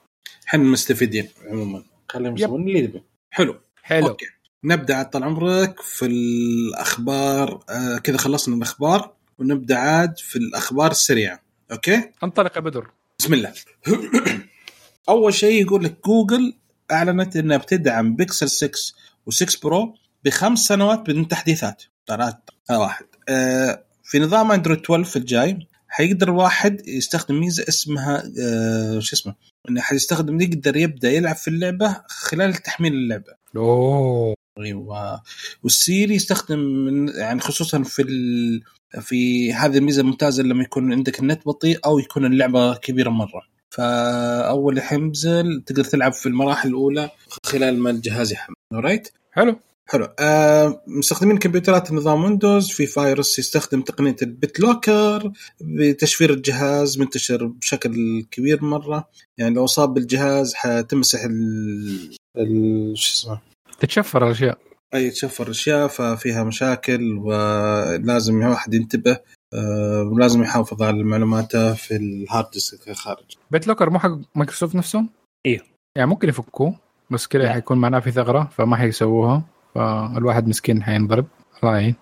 إحنا مستفيدين عموما. خليهم. يسوون اللي يبي حلو. حلو. okay. نبدأ عاد طال عمرك في الأخبار آه كذا خلصنا الأخبار ونبدأ عاد في الأخبار السريعة. okay؟ انطلق يا بدر. بسم الله. أول شيء يقول لك جوجل أعلنت إنها بتدعم بيكسل 6 و6 Pro بخمس سنوات بدون تحديثات. ترى هذا واحد. آه في نظام اندرويد 12 الجاي حيقدر الواحد يستخدم ميزة اسمها آه شو اسمه؟ انه حيستخدم يقدر يبدأ يلعب في اللعبة خلال تحميل اللعبة. أوه. إيوه. والسيري يستخدم من يعني خصوصا في ال... في هذه الميزة الممتازة لما يكون عندك النت بطيء أو يكون اللعبة كبيرة مرة. فأول حينزل تقدر تلعب في المراحل الأولى خلال ما الجهاز يحمل. right حلو. حلو. آه مستخدمين كمبيوترات نظام ويندوز في فايروس يستخدم تقنية ال BitLocker بتشفير الجهاز منتشر بشكل كبير مرة. يعني لو اصاب بالجهاز حتمسح ال... ال... شو اسمه؟ تتشفر الأشياء. أي تشفر أشياء ففيها مشاكل ولازم الواحد ينتبه آه، ولازم يحافظ على معلوماته في ال hard disk الخارج. BitLocker مو حق مايكروسوفت نفسهم؟ أيوه يعني ممكن يفكوه بس كذا. حيكون معناه في ثغرة فما حيسووها. فالواحد مسكين حينضرب. الله يعين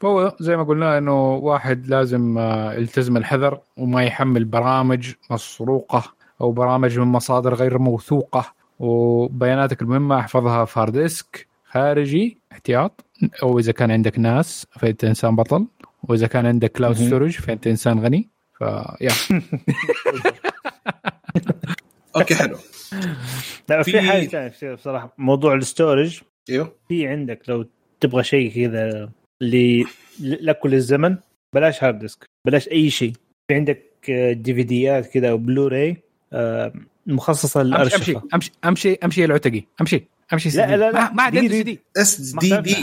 فهو زي ما قلنا إنه واحد لازم آه، يلتزم الحذر وما يحمل برامج مسروقة أو برامج من مصادر غير موثوقة. وبياناتك المهمة احفظها في hard disk خارجي احتياط. أو إذا كان عندك NAS فإنت إنسان بطل. وإذا كان عندك cloud. storage فإنت إنسان غني. فيا أوكي حلو. لا في- في حاجة ثانية بصراحة. موضوع ال storage إيوه. في عندك لو تبغى شيء كذا ل لك وللزمن بلاش hard disk بلاش أي شيء. في عندك دي في ديات كذا أو بلوراي آه، مخصصة أمشي للأرشفة. أمشي أمشي أمشي العتقي أمشي أمشي لا لا لا. ما, عاد دي- عنده دي- اس دي. دي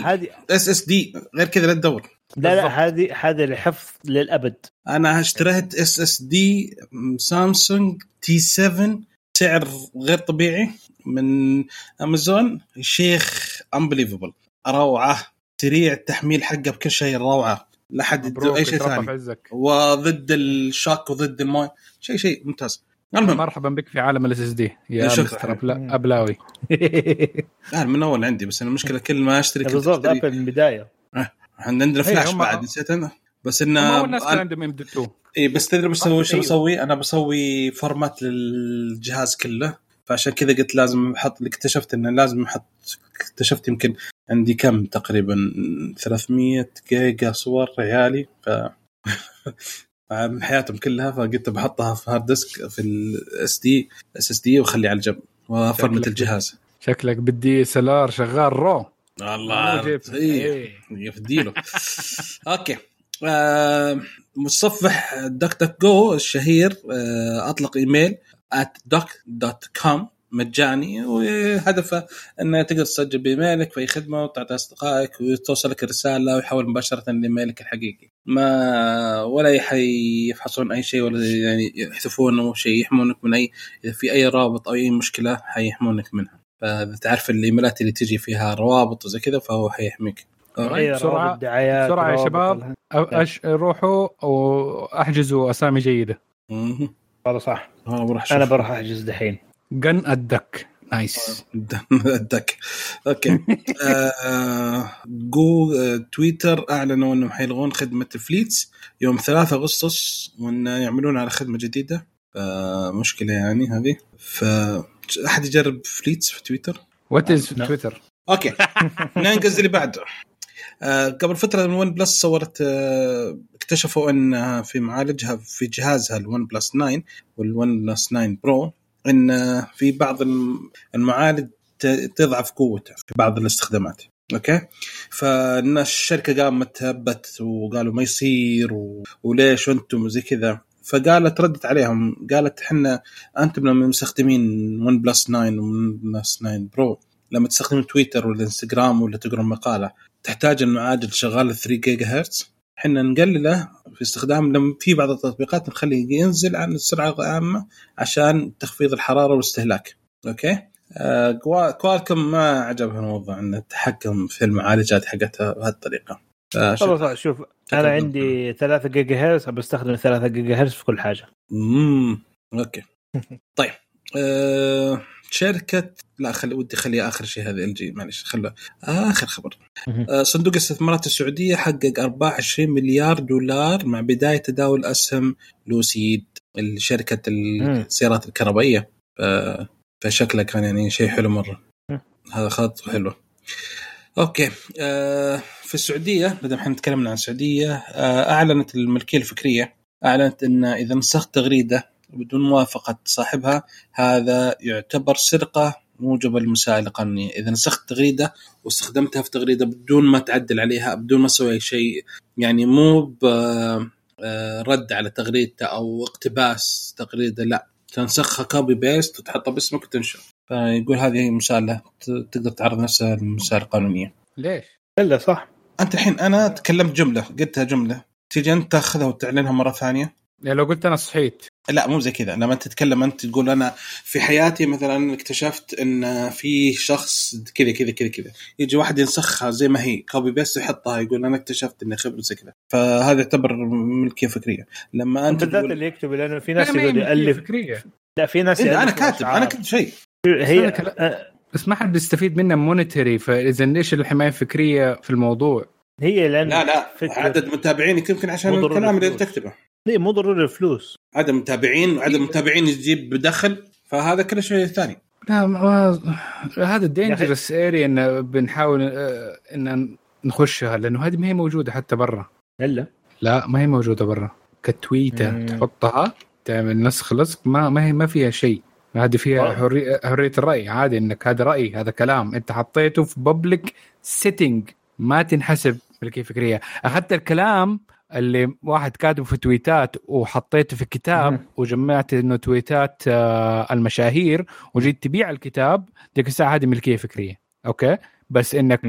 اس اس دي غير كذا لا تدور. لا لا. هذه هذه لحفظ للأبد. أنا اشتريت اس اس دي سامسونج تي 7 سعر غير طبيعي. من امازون شيخ انبليفبل روعة. سريع التحميل حقه بكل شيء روعة. لا حد أي شيء ثاني. وضد ال shock وضد الماء شيء شيء ممتاز. المهم. مرحبا بك في عالم ال SSD يا. مستر أبلا- أبلاوي. لا من أول عندي بس المشكلة كل ما أشتري بالضبط. أبل من البداية. إحنا عندنا فلاش هم- بعد نسيت أنا. بس انه أول ناس كان عندهم M 2 اي بس تدري بسوي آه، أيوه. بسوي؟ أنا بسوي format للجهاز كله. فعشان كذا قلت لازم أحط اكتشفت إنه لازم أحط اكتشفت يمكن عندي كم تقريبا 300 جيجا صور عيالي ف من حياتهم كلها فقلت بحطها في hard disk في ال SD SSD واخليه على جنب وفرمت شكلك الجهاز شكلك ب DSLR شغال raw الله جيب. إيه. إيه. يفديله okay آه، متصفح DuckDuckGo الشهير آه، أطلق إيميل at duck.com مجاني وهدفه إنه تقدر تسجل بإيميلك في أي خدمة وتعطي أصدقائك وتوصلك الرسالة ويحول مباشرة لإيميلك الحقيقي. ما ولا يح- يفحصون أي شيء ولا يعني يحذفون أو شيء يحمونك من أي إذا في أي رابط أو أي مشكلة حيحمونك منها. فإذا تعرف الإيميلات اللي تجي فيها روابط وزي كذا فهو حيحميك. دعايات بسرعة يا شباب. روحوا وأحجزوا أسامي جيدة. والله صح. أنا بروح أنا. بروح أحجز دحين. جن الدك نايس الدك أوكي. آه، جو آه، تويتر أعلنوا إنهم حيلغون خدمة فليتس يوم 3 أغسطس وإن يعملون على خدمة جديدة. فمشكله يعني هذه. ف أحد يجرب فليتس في تويتر؟ وات از لا. تويتر أوكي. ننقز اللي بعده. آه، قبل فترة الون بلس صورت آه، اكتشفوا ان في معالجها في جهازها الون بلس 9 وال OnePlus 9 Pro إن آه، في بعض الم- المعالج تضعف قوته في بعض الاستخدامات. okay؟ فالناس الشركة قامت تهبت وقالوا ما يصير و... وليش وأنتم زي كذا. فقالت ردت عليهم قالت إحنا أنتم لما مستخدمين OnePlus 9 و OnePlus 9 Pro لما تستخدم تويتر ولا انستغرام ولا تقرأ مقالة تحتاج المعالج شغال 3 جيجا هرتز إحنا نقلله في استخدام لما في بعض التطبيقات نخليه ينزل عن السرعة العامة عشان تخفيض الحرارة والاستهلاك. okay؟ آه Qua- Qualcomm ما عجبها الموضوع إن التحكم في المعالجات حقتها بهذه الطريقة. فش- والله شوف. أنا عندي 3 جيجا هرتز بستخدم 3 جيجا هرتز في كل حاجة. امم okay. طيب آه شركة لا خلي ودي خليها آخر شيء هذا LG معلش خلوا آخر خبر. آه صندوق الاستثمارات السعودية حقق ارباح 20 مليار دولار مع بداية تداول أسهم لوسيد شركه مم. السيارات الكهربائية ف- فشكله كان يعني شيء حلو مرة. هذا خط حلو أوكي آه في السعودية بدل إحنا تكلمنا عن السعودية آه أعلنت الملكية الفكرية أعلنت إن إذا نسخت تغريدة بدون موافقة صاحبها هذا يعتبر سرقه موجبة للمسائل القانونية، إذا نسخت تغريدة واستخدمتها في تغريدة بدون ما تعدل عليها بدون ما تسوي أي شيء يعني مو آه، رد على تغريدته أو اقتباس تغريدة لا. تنسخها copy paste وتحطها باسمك وتنشر. فيقول هذه مساله ت- تقدر تعرض نفسها للمسائل القانونية. ليش؟ إلا صح. أنت الحين أنا تكلمت جملة قلتها جملة. تيجي أنت تاخذها وتعلنها مرة ثانية؟ يعني لو قلت أنا صحيت. لا مو زي كذا. لما انت تتكلم أنت تقول أنا في حياتي مثلا اكتشفت إن في شخص كذا كذا كذا كذا. يجي واحد ينسخها زي ما هي copy paste يحطها يقول أنا اكتشفت إني خبر زي كذا. فهذا يعتبر ملكيه فكرية. لما أنت بالذات تقول اللي يكتب لأنه في ناس يقول يألف. فكرية. لا في ناس إيه أنا كاتب. أنا كتبت شيء. هي كلا- بس ما حد يستفيد منها monetary فإذا ليش الحماية الفكرية في الموضوع؟ هي لأن لا لا. عدد متابعينك يمكن عشان الكلام اللي تكتبه. مو ضروري الفلوس. عدد متابعين وعدد متابعين يجيب بدخل فهذا كل شيء ثاني. لا ما هذا الدينجرس اريا إن بنحاول آه، إن نخشها لأنه هذه ما هي موجودة حتى برا. إلا؟ لا ما هي موجودة برا. كتويتة مم. تحطها تعمل نسخ لصق ما ما هي ما فيها شيء. هذه فيها. حرية, حرية الرأي. عادي إنك هذا رأي هذا كلام. أنت حطيته في بابليك setting ما تنحسب ملكيه فكريه أخذت الكلام اللي واحد كاتبه في تويتات وحطيته في كتاب. وجمعت إنه تويتات آه، المشاهير وجيت تبيع الكتاب ديك الساعة هذه ملكية فكرية. okay؟ بس إنك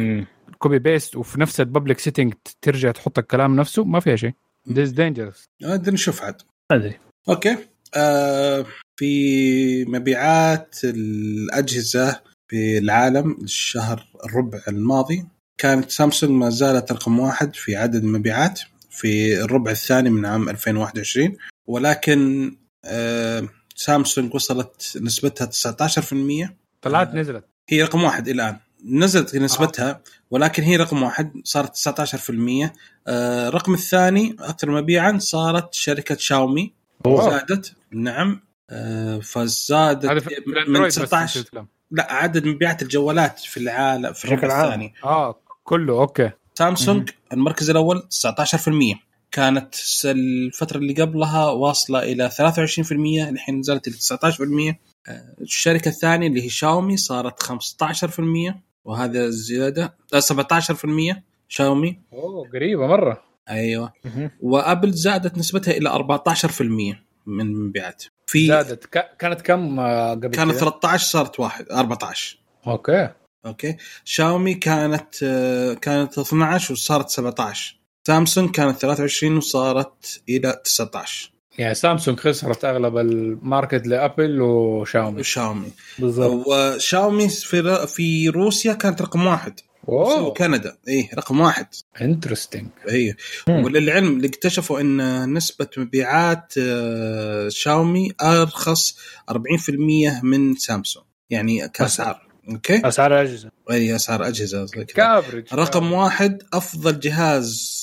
copy paste وفي نفس ال public setting ترجع تحط الكلام نفسه ما فيها شيء. This dangerous. بدنا نشوف عاد. ما أدري. okay. آه في مبيعات الأجهزة في العالم الشهر الربع الماضي كانت سامسونج ما زالت رقم واحد في عدد المبيعات. في الربع الثاني من عام 2021 ولكن آه سامسونج وصلت نسبتها 19% طلعت نزلت. هي رقم واحد الآن. نزلت نسبتها ولكن هي رقم واحد صارت 19% آه الرقم الثاني أكثر مبيعا صارت شركة شاومي. أوه. زادت نعم. آه فزادت من الأندرويد بس 19 تتكلم. لا عدد مبيعات الجوالات في العالم في الربع بشكل عام. الثاني. آه كله أوكي. سامسونج المركز الأول 19% كانت الفترة اللي قبلها واصلة إلى 23% الحين نزلت إلى 19% آه، الشركة الثانية اللي هي شاومي صارت 15% وهذا زيادة آه، 17% شاومي. أوه قريبة مرة. أيوه. مهم. وأبل زادت نسبتها إلى 14% من المبيعات في زادت. كانت كم آه، قبل كانت كده؟ 13 صارت واحد 14 okay. okay. شاومي كانت آه، كانت 12 وصارت 17 سامسونج كانت 23 وصارت إلى 19 يعني سامسونج خسرت أغلب ال market لأبل وشاومي. شاومي بالضبط. وشاومي في في روسيا كانت رقم واحد. اوه وكندا اي رقم واحد. انترستنج اي مم. وللعلم اللي اكتشفوا إن نسبة مبيعات آه، شاومي أرخص 40% من سامسونج. يعني كأسعار. أوكي. أسعار الاجهزه أي أسعار أجهزة. كافرج رقم واحد أفضل جهاز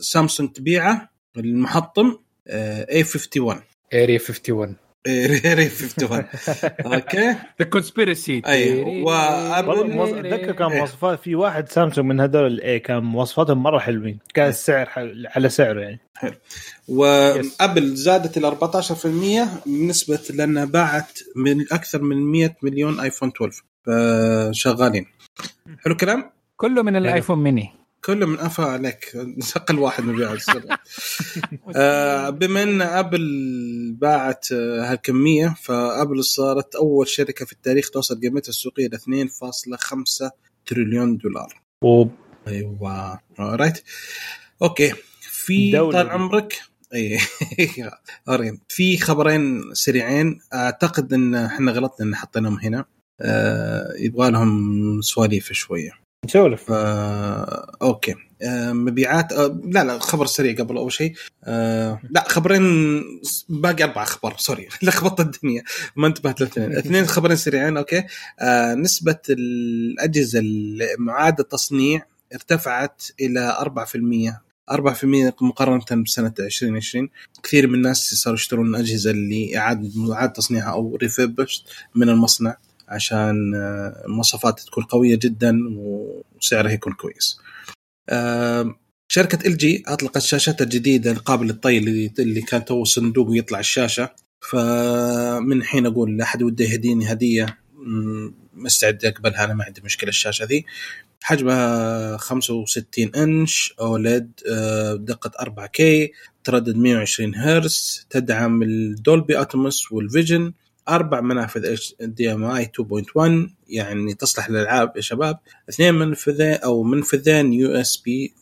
سامسونج تبيعه المحطم اي 51 اريا 51 اي 51 أوكي. ذا كونسبيرسي. وأبل- والله موظ- أتذكر كان مواصفات في واحد سامسونج من هذول الاي كان مواصفاتهم مرة حلوين. كان السعر ح- على سعره يعني. وابل زادت إلى 14% بالنسبة لأنها باعت من أكثر من 100 مليون ايفون 12 فشغالين حلو الكلام؟ كله من الآيفون ميني. كله من أفا عليك. أقل واحد مبيعات آه، بما إن أبل باعت آه، هالكمية فأبل صارت أول شركة في التاريخ توصل قيمتها السوقية ل 2.5 تريليون دولار. و أيوه. right okay. في دولة. طال. عمرك اي أورين. في خبرين سريعين. أعتقد إن إحنا غلطنا إن حطيناهم هنا. آه يبغى لهم سواليف شوية. نسولف. آه، okay. آه، مبيعات آه، لا لا خبر سريع قبل أول شيء. آه، لا خبرين باقي أربع أخبار sorry. لخبطت الدنيا. ما انتبهت للاثنين اثنين خبرين سريعين okay. آه، نسبة الأجهزة المعاده التصنيع ارتفعت إلى 4% 4% مقارنة بسنة 2020 كثير من الناس صاروا يشترون الأجهزة اللي إعادة معاد تصنيعها أو refurbished من المصنع. عشان آه، المواصفات تكون قوية جدا وسعرها يكون كويس. آم، شركة LG أطلقت شاشتها الجديدة القابل للطي اللي كان تو صندوق ويطلع الشاشة. فمن حين أقول لأحد وده يهديني هدية مم، مستعد أقبلها أنا ما عندي مشكلة الشاشة ذي. حجمها 65 إنش OLED دقة 4K تردد 120 هرتز تدعم ال Dolby Atmos وال Vision أربع منافذ HDMI 2.1 يعني تصلح للألعاب يا شباب. اثنين منفذين أو منفذين USB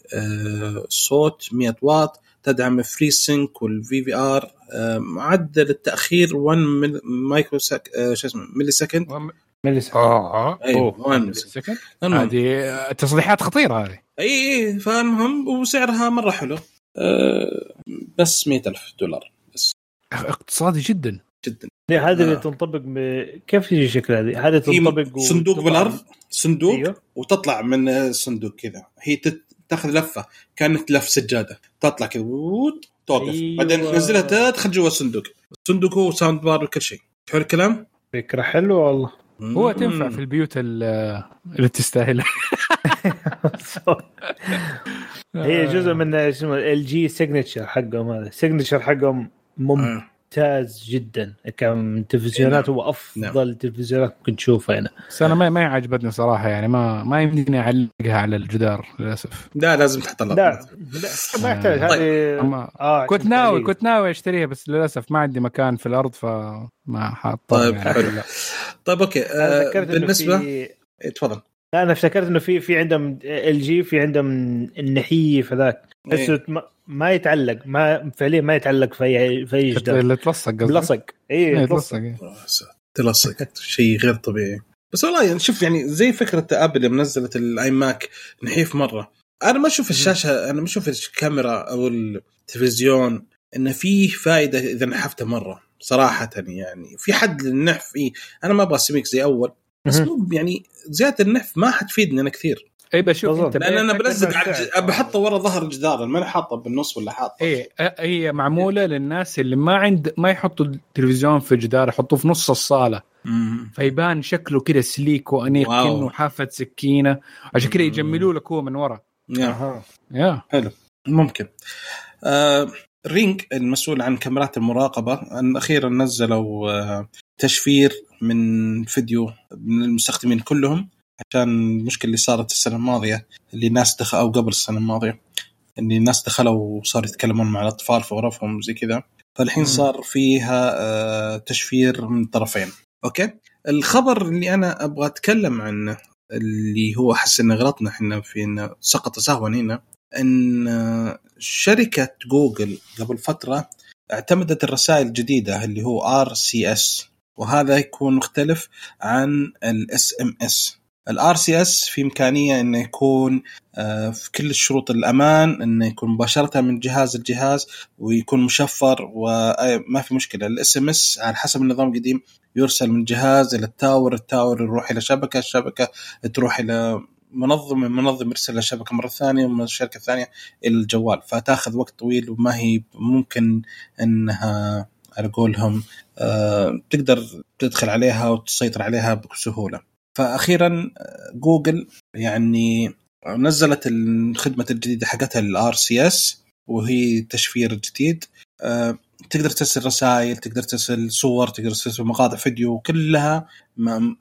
صوت 100 واط تدعم FreeSync وال VRR معدل التأخير 1 مل- micro sec... آه، شو اسمه millisecond millis آه أيوه 1 millisecond second. هذه تصريحات خطيرة هذه. أي أي فالمهم وسعرها مرة حلو. أه بس 100000 دولار بس. اقتصادي جدا. جدا. هذه اللي آه. تنطبق ب... كيف يجي شكلها هذه؟ هذه هي تنطبق و- صندوق تطلع- بالأرض صندوق أيوه. وتطلع من الصندوق كذا. هي تت- تاخذ لفة كانت لف سجادة. تطلع كذا توقف. أيوة. بعدين تنزلها تدخل جوا الصندوق. الصندوق هو sound bar وكل شيء. حلو الكلام؟ فكرة حلوة والله. هو تنفع في البيوت ال- اللي تستاهلها هي جزء من اسمه LG Signature حقهم هذا. ال Signature حقهم ممتاز جدا. كان تلفزيونات هو افضل تلفزيونات ممكن تشوفها هنا. بس أنا ما ما عجبتني صراحة يعني ما ما يمديني أعلقها على الجدار للأسف. لا لازم تحط لا لا. ما يحتاج. طيب. هذه آه كنت ناوي. كنت ناوي أشتريها بس للأسف ما عندي مكان في الأرض فما حاط طيب، يعني. حلو. لا. طيب أوكي. آه بالنسبة في إيه، تفضل. لا أنا افتكرت إنه في في عندهم LG في عندهم النحيف هذاك. بس إيه. ما, يتعلق ما فعليا ما يتعلق في اي في أي جدار اللي تلصق اي إيه، بلصق. تلصق إيه. تلصق شيء غير طبيعي. بس والله يعني شوف يعني زي فكرة Apple لما نزلت ال iMac نحيف مرة. أنا ما أشوف الشاشة أنا ما أشوف الكاميرا أو التلفزيون انه فيه فائده إذا نحفته مرة صراحة يعني. في حد للنحف فيه أنا ما أبغى سميك زي أول بس مو يعني زيادة النحف ما حتفيدني أنا كثير. اي بشوف. أنت لأن أنا بلزق بحطه ورا ظهر الجدار ما أنا حاطه بالنص ولا حاطه أ- هي معمولة للناس اللي ما عند ما يحطوا التلفزيون في جدار يحطوه في نص الصالة مم. فيبان شكله كده سليك وأنيق. كأنه حافة سكينة عشان كده مم. يجملوا لك هو من ورا يا. أها يا ممكن آه رينج المسؤول عن كاميرات المراقبة أن أخيرا نزلوا آه تشفير من فيديو من المستخدمين كلهم عشان المشكلة اللي صارت السنة الماضية اللي ناس دخل أو قبل السنة الماضية اللي الناس دخلوا وصاروا يتكلمون مع الأطفال في غرفهم زي كذا. فالحين. صار فيها آه تشفير من طرفين. أوكي؟ الخبر اللي أنا أبغى أتكلم عنه اللي هو أحس إنه غلطنا إحنا في إنه سقط سهوا هنا إن شركة جوجل قبل فترة اعتمدت الرسائل الجديدة اللي هو RCS وهذا يكون مختلف عن ال SMS. ال RCS في إمكانية إنه يكون آه، في كل شروط الأمان إنه يكون مباشرة من جهاز لجهاز ويكون مشفر وما في مشكلة. ال SMS على حسب النظام القديم يرسل من جهاز إلى ال tower ال tower يروح إلى شبكة الشبكة تروح إلى منظم المنظم يرسل للشبكه مرة ثانية ومن الشركة الثانية إلى الجوال. فتاخذ وقت طويل وما هي ممكن إنها على قولهم آه، تقدر تدخل عليها وتسيطر عليها بسهولة. فاخيرا جوجل يعني نزلت الخدمة الجديدة حقتها ال RCS وهي تشفير جديد. آه، تقدر ترسل رسائل تقدر ترسل صور تقدر ترسل مقاطع فيديو كلها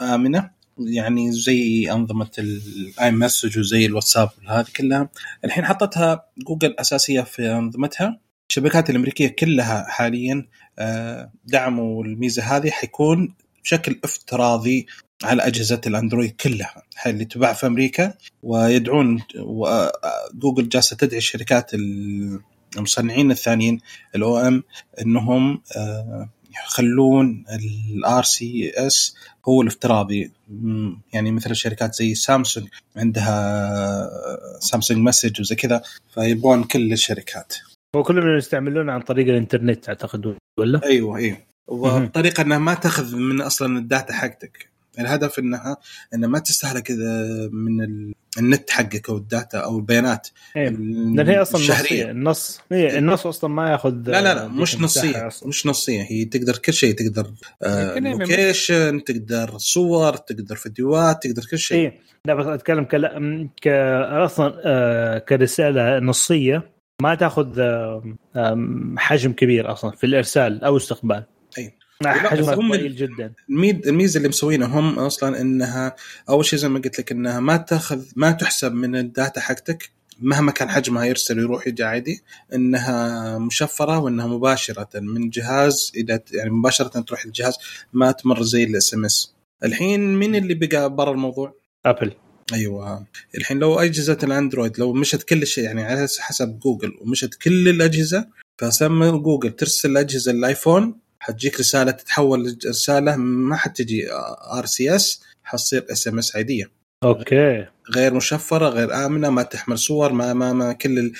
آمنة. يعني زي أنظمة ال iMessage وزي الواتساب هذه كلها. الحين حطتها جوجل أساسية في أنظمتها. الشبكات الأمريكية كلها حاليا آه، دعموا الميزة هذه. حيكون بشكل افتراضي على أجهزة ال Android كلها اللي تباع في أمريكا ويدعون جوجل جالسة تدعي الشركات المصنعين الثانيين ال OEM إنهم آه، يخلون ال RCS هو الافتراضي. يعني مثل شركات زي سامسونج عندها Samsung Message وزي كذا فيبغون كل الشركات. هو كلهم يستعملونه عن طريق الإنترنت أعتقد ولا؟ أيوه أيوه. وبطريقه إنها ما تأخذ من أصلا ال data حقتك. الهدف انها انها ما تستهلك من ال- النت حقك أو ال data أو البيانات إيه. لأن هي أصلا نصية. الشهريه النص هي النص أصلا ما يأخذ لا لا لا مش نصية. أصلاً. مش نصية. هي تقدر كل شيء. تقدر آه location تقدر صور تقدر فيديوهات تقدر كل شيء. لا بس أتكلم كلا... ك أصلا آه كرسالة نصية ما تأخذ آه، حجم كبير أصلا في الإرسال أو استقبال. حجمها هم- ضئيل جدا. الميد الميزة اللي مسوينها هم أصلا إنها أول شيء زي ما قلت لك إنها ما تاخذ ما تحسب من ال data حقتك مهما كان حجمها يرسل ويروح يجي عادي إنها مشفرة وإنها مباشرة من جهاز إلى يعني مباشرة تروح الجهاز ما تمر زي ال SMS. الحين مين اللي بقى برا الموضوع؟ Apple. أيوه. الحين لو أجهزة ال Android لو مشت كل شيء يعني على حسب جوجل ومشت كل الأجهزة فسمى جوجل ترسل أجهزة ال iPhone حتجيك رسالة تتحول رساله ما حتجي RCS حتصير SMS عادية. أوكي. غير مشفرة غير آمنة ما تحمل صور ما ما, ما كل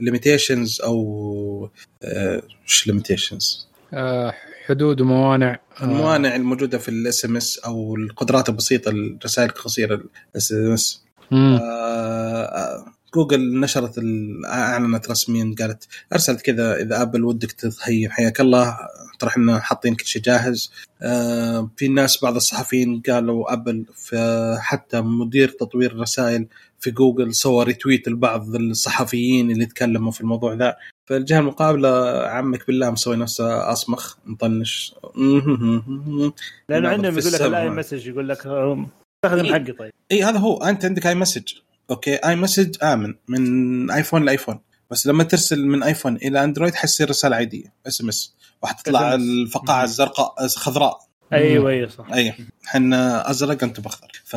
ال limitations أو آه، وش limitations آه حدود وموانع آه. الموانع الموجودة في ال SMS أو القدرات البسيطة الرسائل القصيره ال SMS. آه، جوجل نشرت أعلنت رسميا قالت أرسلت كذا إذا Apple ودك تهيئ حياك الله ترى إحنا حاطين كل شيء جاهز. آه، في ناس بعض الصحفيين قالوا Apple حتى مدير تطوير الرسائل في جوجل سوى retweet لبعض الصحفيين اللي تكلموا في الموضوع ذا. فالجهة المقابلة عمك Apple مسوي نفسه أصمخ مطنش. لأنه نعم، عندهم يقول لك. الاي مسج يقول لك استخدم إيه. حقي طيب. اي هذا هو أنت عندك iMessage أوكي iMessage امن من iPhone ل iPhone. بس لما ترسل من iPhone إلى Android حتصير رسالة عادية SMS. وحتطلع. الفقاعة. الزرقاء خضراء. أيوه أيوه صح. اي إحنا أزرق أنتم بأخضر. ف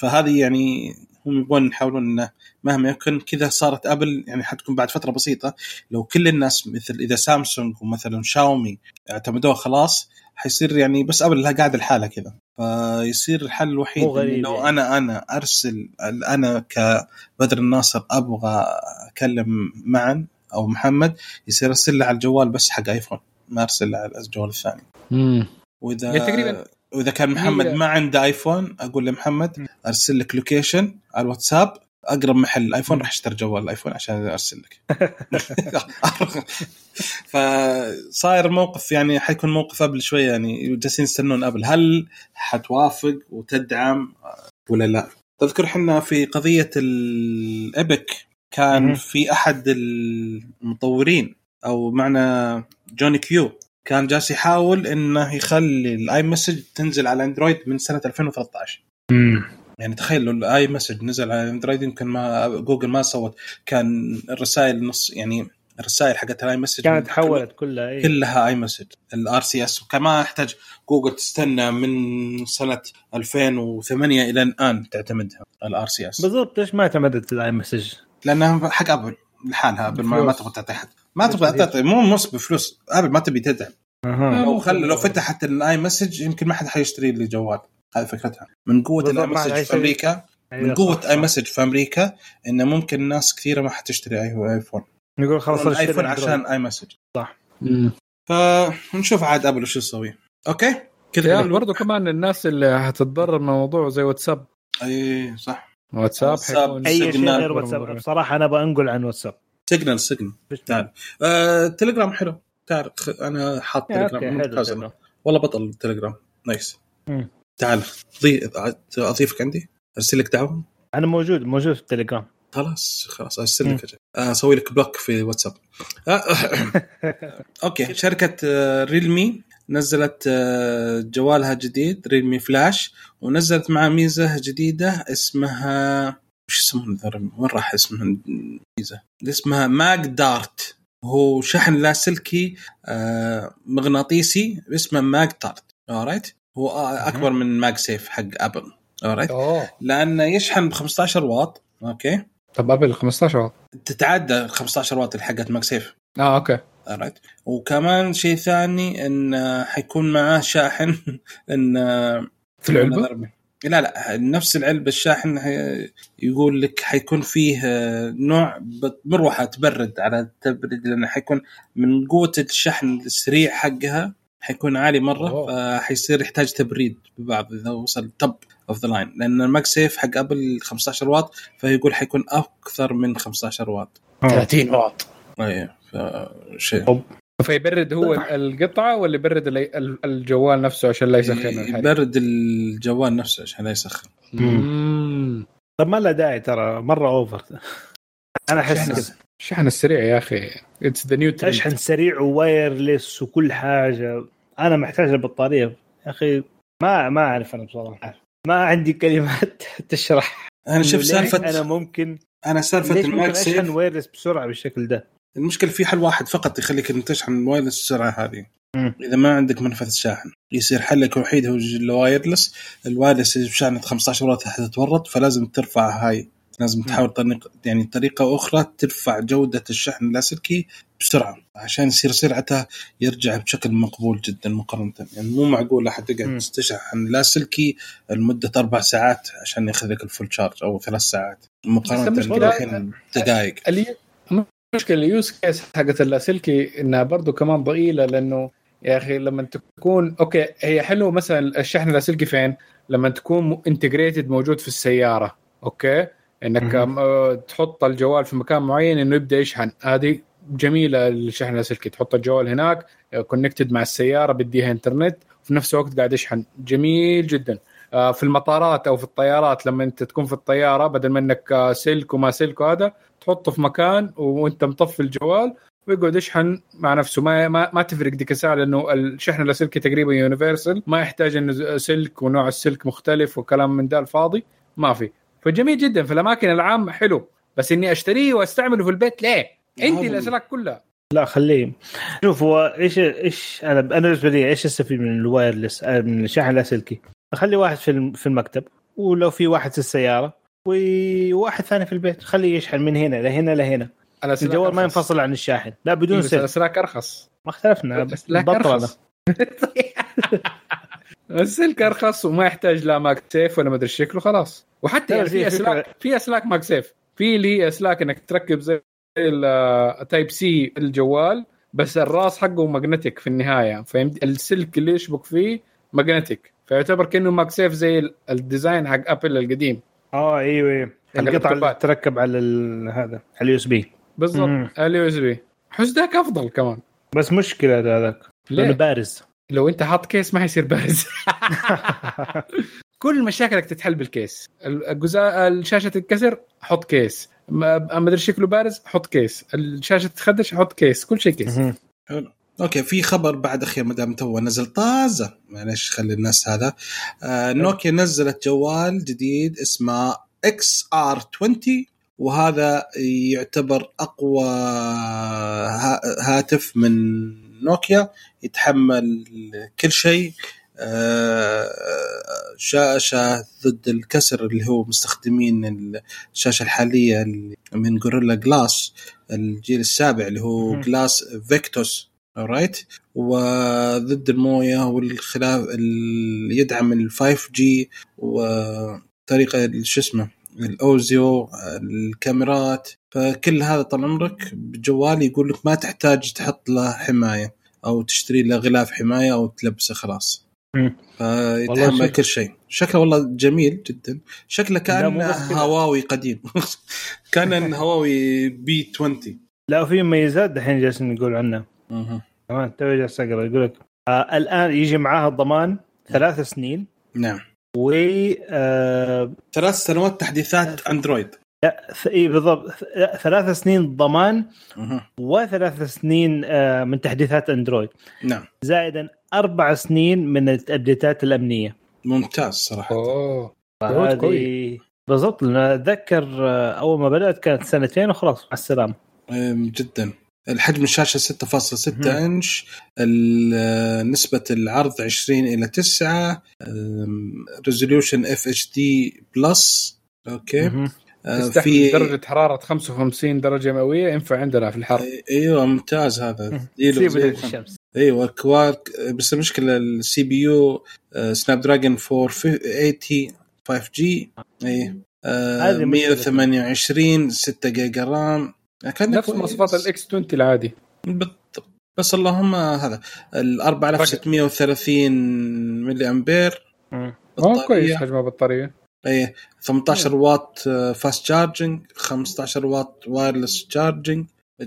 فهذه يعني هم يبغون يحاولون إنه مهما يكن كذا صارت ابل يعني حتكون بعد فترة بسيطة لو كل الناس مثل إذا سامسونج ومثلا شاومي اعتمدوها خلاص حيصير يعني بس ابل لها قاعدة لحالها كذا فيصير الحل الوحيد لو يعني. أنا أنا أرسل أنا كبدر الناصر أبغى أكلم معا أو محمد يصير أرسل له على الجوال بس حق ايفون ما أرسل له على الجوال الثاني مم. وإذا يعني تقريباً وإذا كان محمد هي- ما عنده ايفون أقول لمحمد أرسل لك location على الواتساب أقرب محل ايفون راح أشتري جوال الايفون عشان أرسل لك. فصاير موقف يعني حيكون موقف أبل شوية يعني جالسين يستنون أبل. هل حتوافق وتدعم ولا لا؟ تذكر إحنا في قضية ال Epic كان. في أحد المطورين أو معنا جوني كيو كان جالس يحاول إنه يخلي ال iMessage تنزل على أندرويد من سنة 2013 يعني تخيل لو ال iMessage نزل على أندرويد يمكن ما جوجل ما سوت كان الرسائل نص يعني الرسائل حقت ال iMessage كانت تحولت كلها إيه. كلها iMessage ال RCS وكما يحتاج جوجل تستنى من سنة 2008 إلى الآن تعتمدها ال RC S بالضبط ليش ما اعتمدت ال iMessage؟ لأنها حق ابل لحالها ابل ما, ما. تبغى تعطي حد ما تبغى تعطي مو مش بفلوس ابل ما تبي تدعم. أها. لو خل لو فتحت ال iMessage يمكن ما حد حيشتري لي جوال. هذه فكرتها. من قوة ال iMessage في. أمريكا من أيوة، قوة صح، اي صح. مسج في أمريكا إنه ممكن ناس كثيرة ما حتشتري أي- ايفون نقول خلاص الايفون أندرويد. عشان iMessage مم. فنشوف عاد أبل وش يسوي. okay؟ كذا برضو كمان الناس اللي حتتضرر من موضوع زي واتساب. اي صح. واتساب واتساب. أي شيء. غير واتساب. بصراحة أنا بنقل عن واتساب. Signal Signal تعال. آه، تليجرام حلو. خ- أنا حاط تليجرام. ممتاز. والله. بطل التليجرام. nice. مم. تعال ضي... أضيفك عندي. أرسل لك دعوه أنا موجود موجود في التليجرام خلاص خلاص أرسل لك. آه، أسوي لك block في واتساب. آه، okay. شركة Realme نزلت جوالها جديد Realme Flash ونزلت معاه ميزة جديدة اسمها وش يسمونه وين راح اسمها الميزه اسمها MagDart. هو شحن لاسلكي آه، مغناطيسي اسمه MagDart. alright هو آه، أكبر من MagSafe حق أبل. alright لأنه يشحن ب 15 واط. okay طب أبل 15 واط. تتعدى 15 واط اللي حقت MagSafe. آه okay. Alright. وكمان شيء ثاني إن حيكون معاه شاحن إن في العلبة؟ لا لا نفس العلبة الشاحن يقول لك حيكون فيه آه، نوع مروحة تبرد على التبريد لأنه حيكون من قوة الشحن السريع حقها حيكون عالي مرة أوه. فحيصير يحتاج تبريد ببعض إذا وصل top of the line لأن ال MagSafe حق ابل 15 واط فيقول حيكون أكثر من 15 واط. 30 واط. إيه فشيء. فيبرد هو القطعة ولا يبرد ال- ال- الجوال نفسه عشان لا يسخن الحريق يبرد الجوال نفسه عشان لا يسخن. مم. طب ما له داعي ترى مرة over أنا أحس شحن- الشحن السريع يا أخي. it's the new اشحن سريع و wireless وكل حاجة. أنا محتاج البطارية. يا أخي ما ما أعرف أنا بصراحة. ما عندي كلمات تشرح. أنا شوف سالفه أنا ممكن أنا سالفة ليش ممكن الماك أشحن wireless بسرعة بالشكل ده؟ المشكلة في حل واحد فقط يخليك إنك تشحن ال wireless السرعة هذه مم. إذا ما عندك منفذ شاحن يصير حلك الوحيد هو ال wireless ال wireless بشحنة 15 واط حتتورط فلازم ترفع هاي لازم تحاول طريق يعني طريقة أخرى ترفع جودة الشحن اللاسلكي بسرعة عشان يصير سرعته يرجع بشكل مقبول جدا مقارنة يعني مو معقول أحد تقعد. تشحن لاسلكي لمدة أربع ساعات عشان ياخذ لك ال full charge أو ثلاث ساعات مقارنة بالحين دقائق المشكلة ال use case حقت اللاسلكي إنها برضو كمان ضئيلة لأنه يا أخي لما تكون okay هي حلو مثلا الشحن اللاسلكي فين؟ لما تكون integrated موجود في السيارة okay إنك. آه، تحط الجوال في مكان معين إنه يبدأ يشحن هذه جميلة الشحن اللاسلكي تحط الجوال هناك connected مع السيارة بديها انترنت وفي نفس الوقت قاعد يشحن جميل جدا آه، في المطارات أو في الطيارات لما أنت تكون في الطيارة بدل ما إنك آه، سلك وما سلك وهذا تحطه في مكان وانت مطفي الجوال ويقعد يشحن مع نفسه. ما ما, ما تفرق ديك الساعة لأنه الشحن اللاسلكي تقريبا universal ما يحتاج إنه سلك ونوع السلك مختلف وكلام من ده الفاضي ما في. فجميل جدا. في الأماكن العامة حلو. بس إني أشتريه وأستعمله في البيت ليه؟ عندي الأسلاك كلها. لا خليه. شوف هو إيش إيش أنا أنا بالنسبة لي إيش استفيد من ال wireless آه، من الشاحن اللاسلكي؟ أخلي واحد في في المكتب ولو في واحد في السيارة وواحد ثاني في البيت. خليه يشحن من هنا لهنا لهنا. الجوال ما. ينفصل عن الشاحن. لا بدون إيه، سلك الاسلاك أرخص. ما اختلفنا بس بطل السلك أرخص وما يحتاج لا MagSafe ولا ما أدري شكله خلاص. وحتى يعني في اسلاك في أسلاك MagSafe. في اللي هي أسلاك إنك تركب زي ال Type-C الجوال بس الراس حقه magnetic في النهاية. فهمت؟ السلك اللي يشبك فيه magnetic فيعتبر كأنه MagSafe زي ال- ال design حق Apple القديم. آه إيوه. أيوه القطعه اللي. تركب على ال- هذا على ال USB. بالضبط ال USB. حس ذاك أفضل كمان. بس مشكلة هذاك. لأنه؟ بارز. لو أنت حاط case ما حيصير بارز. كل مشاكلك تتحل بال case. الجزاء الشاشة تتكسر حط case. ما ما أدري شكله بارز حط case. الشاشة تتخدش حط case. كل شيء case. مهم. okay في خبر بعد أخير ما دام تو نزل. طازة. معلش خلي الناس هذا. آه نوكيا نزلت جوال جديد اسمه XR20 وهذا يعتبر أقوى ها- هاتف من نوكيا يتحمل كل شيء. آه، شاشة ضد الكسر اللي هو مستخدمين الشاشة الحالية من Gorilla Glass الجيل السابع اللي هو. Glass Victus right وضد الموية والخلاف اللي يدعم ال 5G وطريقة شو اسمه ال OZO الكاميرات فكل هذا طال عمرك بجوال يقول لك ما تحتاج تحط له حماية أو تشتري له غلاف حماية أو تلبسه خلاص. فيتحمل. كل شيء شكله والله جميل جدا شكله كأن. هواوي قديم كأن هواوي بي 20 لا وفي مميزات دحين جالسين نقول عنها مهم. تمام تو جالس اقرا يقول لك آه الآن يجي معاها الضمان ثلاث سنين. نعم. و آه ثلاث سنوات تحديثات أندرويد. ث- اي بالضبط لا، ثلاث سنين ضمان. وثلاث سنين آه من تحديثات أندرويد. نعم. زائدا أربع سنين من الأبديتات الأمنية. ممتاز صراحة. أوه. قوي. هذه بالضبط لأن أتذكر آه، أول ما بدأت كانت سنتين وخلاص مع السلامة. أم، جدا. الحجم الشاشة 6.6 مهم. إنش ال- نسبة العرض 20 إلى 9 resolution FHD+ okay. آه، في درجة حرارة 55 درجة مئوية ينفع عندنا في الحر أيوه ممتاز هذا. الشمس. أيوه كوارك بس المشكلة ال CPU Snapdragon 480 5G إي. آه، هذه مشكلة. 128 6 giga RAM. نفس. مواصفات ال X20 العادي بالضبط بس اللهم هذا ال 4630 ملي أمبير مم. آه كويس. حجم البطارية اي 18 واط fast charging 15 واط wireless charging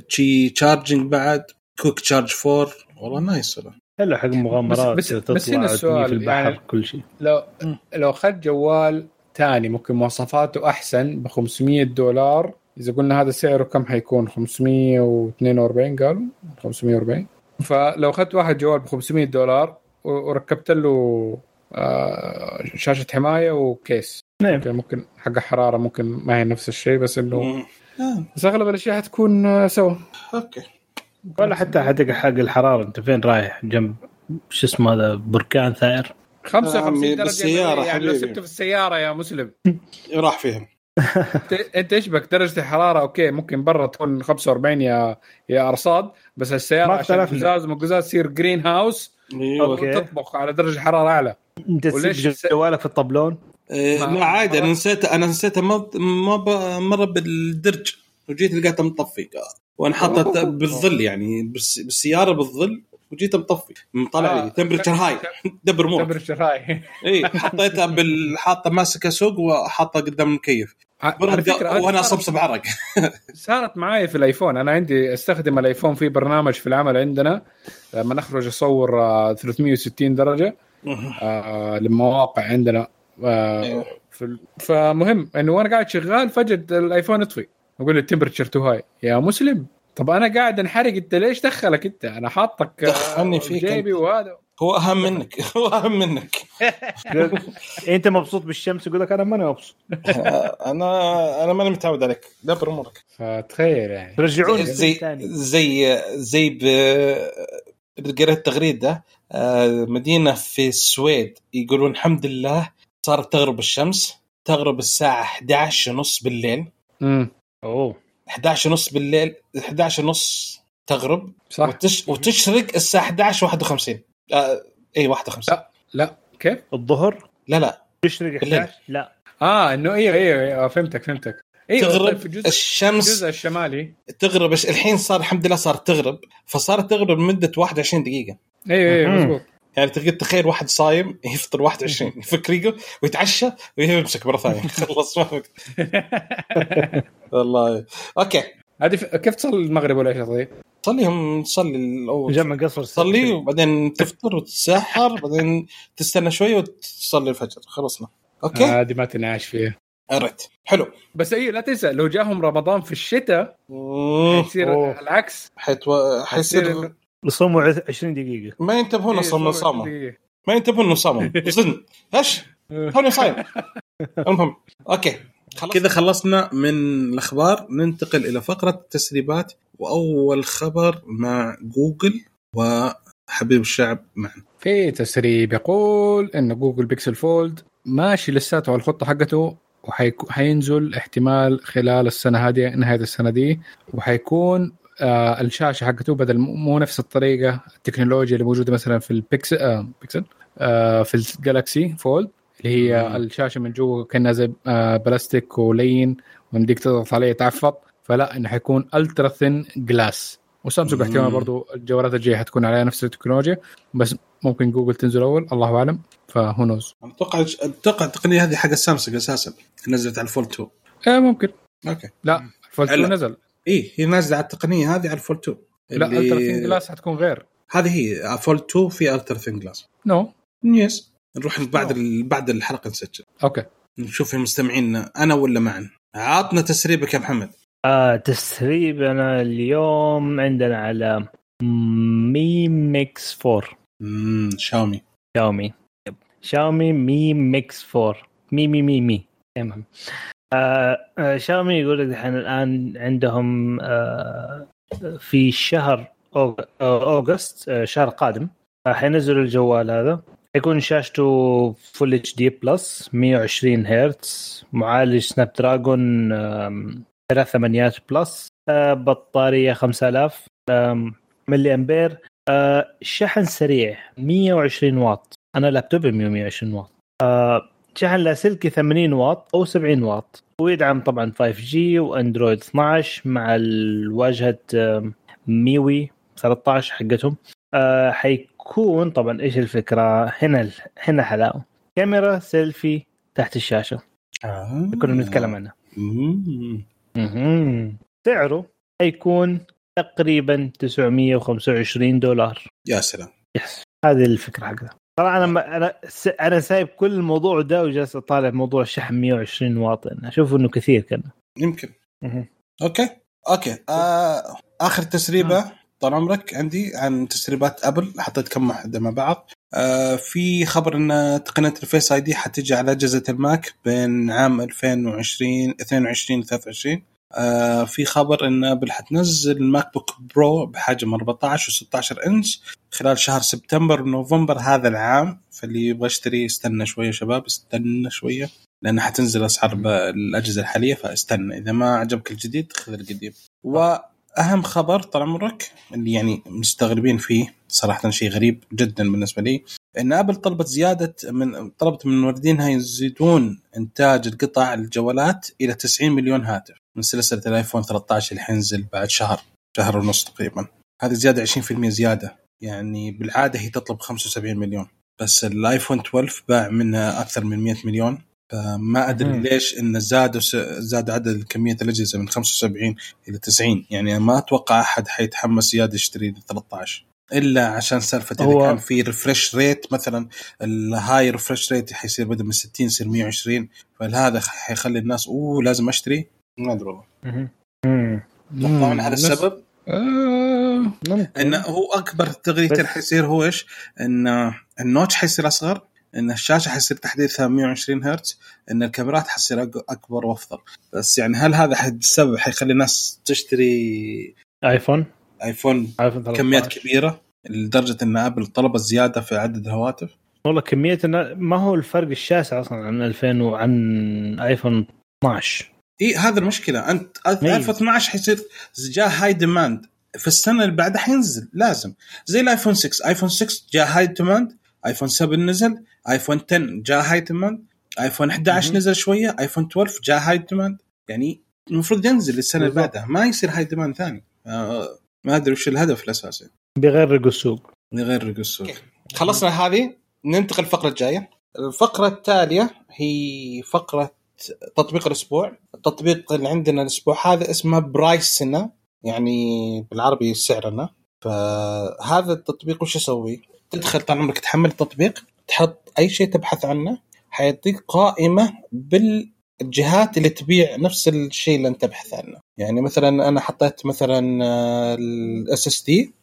Qi charging بعد Quick Charge 4 والله nice والله حلو حق مغامرات بس- تطلع بس هنا السؤال في البحر يعني- كل شيء لو مم. لو اخذت جوال ثاني ممكن مواصفاته أحسن ب 500 دولار إذا قلنا هذا سعره كم حيكون؟ 542 قالوا؟ 540 فلو أخذت واحد جوال ب 500 دولار و- وركبت له آه، شاشة حماية وكيس. نعم. ممكن- حق حرارة ممكن ما هي نفس الشيء بس إنه. آه، بس أغلب الأشياء حتكون آه، سوا. أوكي. ولا حتى حق حق الحرارة أنت فين رايح؟ جنب شو اسمه هذا بركان ثائر؟ 55 عمي، درجة بالسيارة يعني لو. سبته في السيارة يا مسلم. راح فيهم. انت- إيش بك؟ درجة الحرارة okay ممكن برا تكون 45 يا يا أرصاد بس السيارة عشان. قزاز وقزاز تصير greenhouse أيوه. okay. وتطبخ على درجة حرارة أعلى. انت وليش جوالك في الطبلون؟ إيه، ما- لا عادي أنا نسيت أنا نسيت ما ما ب- مرة بالدرج وجيت لقيته مطفي وأنا حاطه بالظل يعني بالس- بالسيارة بالظل. وجيت مطفي مطلع آه. لي temperature high دبر امورك temperature high اي حطيتها بال حاطة ماسكة سوق وحاطة قدام المكيف. وأنا اصبصب عرق. صارت معي في الآيفون. أنا عندي أستخدم الآيفون في برنامج في العمل عندنا. لما نخرج أصور آه، 360 درجة آه، لمواقع عندنا. آه، أيوه. في ال- فمهم إنه وأنا قاعد شغال فجأة الآيفون يطفي. أقول ال temperature too high يا مسلم. طب أنا قاعد أنحرق أنت ليش دخلك أنت؟ أنا حاطك آه، دخلني فيك جيبي وهذا. هو أهم منك. هو أهم منك. أنت مبسوط بالشمس؟ يقول لك أنا ماني مبسوط. أنا أنا ماني متعود عليك. دبر أمورك. فتخيل يعني. رجعوني زي زي زي ب قريت تغريده آه، مدينة في السويد يقولون الحمد لله صارت تغرب الشمس تغرب الساعة 11 ونص بالليل. امم أوه. 11 ونص بالليل 11 ونص تغرب صح. وتش... وتشرق الساعة 11 51 آه اي 51 لا. لا. كيف؟ الظهر؟ لا لا. تشرق بالليل. 11 لا. آه إنه أيوه أيوه, أيوة فهمتك فهمتك. أيوه طيب تغرب في الجزء الشمس الجزء الشمالي. تغرب الحين صار الحمد لله صارت تغرب فصارت تغرب لمدة 21 دقيقة. أيوه أيوه مهم. يعني تقدر تخيل واحد صايم يفطر 21 يفك ريقه ويتعشى ويمسك مره ثانية خلص ما وقت والله. okay. هذه ف- كيف تصل المغرب ولا إيش طيب؟ صليهم تصلي الأول. جمع قصر تصلي وبعدين تفطر وتتسحر بعدين تستنى شوية وتصلي الفجر. خلصنا. okay. آه. هذه ما تنعاش فيها. قريت حلو. بس أيوه لا تنسى لو جاهم رمضان في الشتاء. يصير. العكس. حيتو... حيصير يصوموا 20 دقيقة. ما ينتبهون إيه، أصلا دقيقة. ما ينتبهون انه صاموا صدق إيش؟ توني صايم المهم okay كذا خلصنا من الأخبار. ننتقل إلى فقرة التسريبات وأول خبر مع جوجل وحبيب الشعب معنا. في تسريب يقول إن Google Pixel Fold ماشي لساته على الخطة حقته وحينزل احتمال خلال السنة هذه نهاية السنة دي وحيكون آه الشاشة حقته بدل مو نفس الطريقة التكنولوجيا اللي موجودة مثلا في البيكسل آه بيكسل آه في ال Galaxy Fold اللي هي مم. الشاشة من جوا كأنها زي آه بلاستيك ولين ويمديك تضغط عليه يتعفط. فلا إنه حيكون ultra thin glass وسامسونج. احتمال برضو الجوالات الجاية حتكون عليها نفس التكنولوجيا بس ممكن جوجل تنزل أول الله أعلم. فهو نوز أتوقع أتوقع التقنيه هذه حق السامسونج أساسا نزلت على ال Fold 2 إيه ممكن. okay. لا Fold هلا. 2 نزل. اي هي نازلة على التقنية هذه على ال Fold 2 لا اللي- Ultra Thin Glass حتكون غير. هذه هي Fold 2 في Ultra Thin Glass no yes نروح بعد ال... بعد الحلقة نسجل. okay. نشوف المستمعين أنا ولا معا عطنا تسريبك يا محمد. آه تسريبنا اليوم عندنا على Mi Mix 4 امم شاومي. شاومي. yep. شاومي Mi Mix 4 Mi Mi Mi Mi. تمام آه آه شاومي يقول لك الحين الآن عندهم آه في شهر August شهر قادم. حينزلوا الجوال هذا. حيكون شاشته Full HD Plus 120 هرتز. معالج Snapdragon آم، ثلاث ثمانيات plus بطارية 5000 آم، ملي أمبير. شحن سريع 120 واط. أنا لابتوبي 120 واط. شحن لاسلكي 80 واط أو 70 واط. ويدعم طبعا 5G وأندرويد 12 مع الواجهة MIUI 13 حقتهم. آه حيكون طبعا إيش الفكرة؟ هنا هنا حلاوة. كاميرا سيلفي تحت الشاشة. آه. كنا بنتكلم عنها. سعره حيكون تقريبا 925 دولار. يا سلام. yes هذه الفكرة حقها طبعا أنا ما أنا س... أنا سايب كل الموضوع ده وجالس أطالع موضوع الشحن 120 واط أنا أشوف إنه كثير كان. يمكن. okay. okay. آه آخر تسريبة طال عمرك عندي عن تسريبات أبل. حطيت كم واحدة مع بعض. آه في خبر إن تقنية ال Face ID حتيجي على أجهزة الماك بين عام 2020 22 و 23 آه في خبر إن أبل حتنزل ال MacBook Pro بحجم 14 و 16 إنش خلال شهر سبتمبر ونوفمبر هذا العام. فاللي يبغى يشتري استنى شوية شباب استنى شوية لأن حتنزل أسعار الأجهزة الحالية فاستنى. إذا ما عجبك الجديد خذ القديم. وأهم خبر طال عمرك اللي يعني مستغربين فيه صراحة شيء غريب جدا بالنسبة لي إن أبل طلبت زيادة من طلبت من موردينها يزيدون إنتاج القطع الجوالات إلى 90 مليون هاتف. من سلسلة الآيفون 13 اللي حينزل بعد شهر شهر ونص تقريبا. هذه زيادة 20% زيادة. يعني بالعادة هي تطلب 75 مليون. بس الآيفون 12 باع منها أكثر من 100 مليون. فما أدري مم. ليش إن زادوا س- زادوا عدد كمية الأجهزة من 75 إلى 90 يعني ما أتوقع أحد حيتحمس زيادة يشتري 13 إلا عشان سالفة إذا كان في refresh rate مثلا ال high refresh rate حيصير بدل من 60 يصير 120 فهذا حيخلي الناس أوه لازم أشتري؟ ما أدري والله. تتوقعون على السبب؟ آه انه هو أكبر اللي حيصير هو إيش؟ إن النوتش حيصير أصغر إن الشاشة حيصير تحديثها 120 هرتز إن الكاميرات حتصير أكبر وأفضل. بس يعني هل هذا حد السبب حيخلي الناس تشتري آيفون؟ آيفون 13 كميات كبيرة لدرجة إن أبل طلبت زيادة في عدد الهواتف؟ والله كمية ما هو الفرق الشاسع أصلا عن 2000 وعن آيفون 12 إي هذا المشكلة. أنت ميز. 2012 حيصير جاء high demand في السنة اللي بعدها حينزل لازم. زي الايفون 6 ايفون 6 جاء high demand ايفون 7 نزل. ايفون 10 جاء high demand ايفون 11 مهم. نزل شوية. ايفون 12 جاء high demand يعني المفروض ينزل السنة اللي. بعدها. ما يصير high demand ثاني. آه ما أدري وش الهدف الأساسي. بيغرقوا السوق. غير السوق. خلصنا هذه. ننتقل الفقرة الجاية. الفقرة التالية هي فقرة تطبيق الأسبوع. التطبيق اللي عندنا الأسبوع هذا اسمه Pricena يعني بالعربي سعرنا. فهذا التطبيق وش يسوي؟ تدخل طال عمرك تحمل التطبيق تحط أي شيء تبحث عنه حيعطيك قائمة بالجهات اللي تبيع نفس الشيء اللي أنت تبحث عنه. يعني مثلا أنا حطيت مثلا ال SSD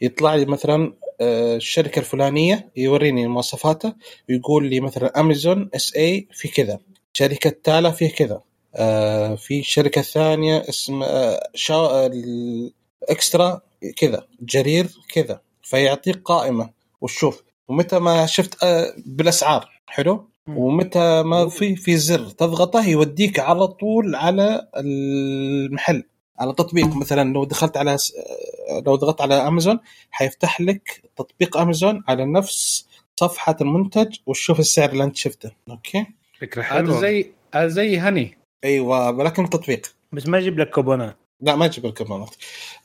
يطلع لي مثلا آه، الشركة الفلانية يوريني مواصفاتها ويقول لي مثلا Amazon SA في كذا. شركة تالا فيه كذا. آه، في شركة ثانية اسم آه، شا الاكسترا كذا جرير كذا فيعطيك قائمة. وتشوف ومتى ما شفت آه، بالأسعار حلو؟ ومتى ما في في زر تضغطه يوديك على طول على المحل على تطبيق. مثلا لو دخلت على س- لو ضغطت على أمازون حيفتح لك تطبيق أمازون على نفس صفحة المنتج وتشوف السعر اللي أنت شفته. okay؟ فكرة هذا حلوة. زي هذا زي Honey. أيوه ولكن تطبيق. بس ما يجيب لك كوبونات لا ما يجيب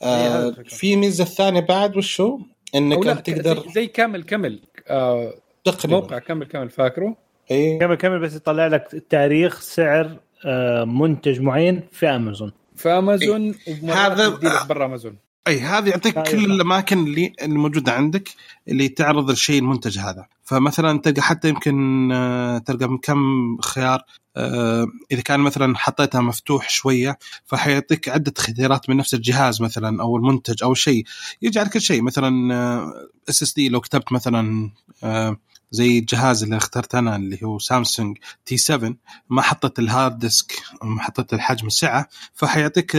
إيه، هذا آه. في ميزة ثانية بعد وشو؟ إنك تقدر زي, كامل كامل آه تقريبا. موقع Camel Camel فاكره؟ اي Camel Camel بس يطلع لك تاريخ سعر آه، منتج معين في امازون في امازون هذا- ومرات يديلك برا امازون اي هذه يعطيك. كل الأماكن اللي الموجودة عندك اللي تعرض الشيء المنتج هذا. فمثلا تلقى حتى يمكن آه، تلقى من كم خيار آه، إذا كان مثلا حطيتها مفتوح شوية فحيعطيك عدة خيارات من نفس الجهاز مثلا أو المنتج أو شيء يجي على كل شيء مثلا SSD لو كتبت مثلا آه، زي الجهاز اللي اخترت أنا اللي هو سامسونج T7 ما حطيت ال hard disk ما حطيت الحجم السعه فحيعطيك.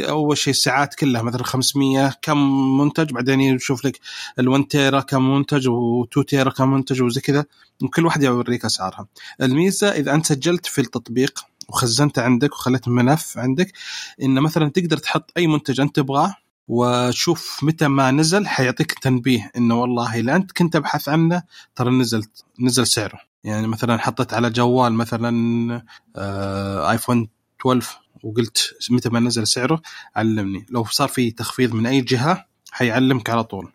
أول شيء السعات كلها مثلا 500 كم منتج بعدين يشوف لك ال1 تيرا كم منتج و2 تيرا كم منتج وزي كذا وكل واحد يوريك أسعارها. الميزة إذا أنت سجلت في التطبيق وخزنته عندك وخليت ملف عندك إن مثلا تقدر تحط أي منتج أنت تبغاه وشوف متى ما نزل حيعطيك تنبيه إنه والله اللي أنت كنت أبحث عنه ترى نزلت نزل سعره. يعني مثلا حطيت على جوال مثلا آه iPhone 12 وقلت متى ما نزل سعره علمني. لو صار في تخفيض من أي جهة حيعلمك على طول.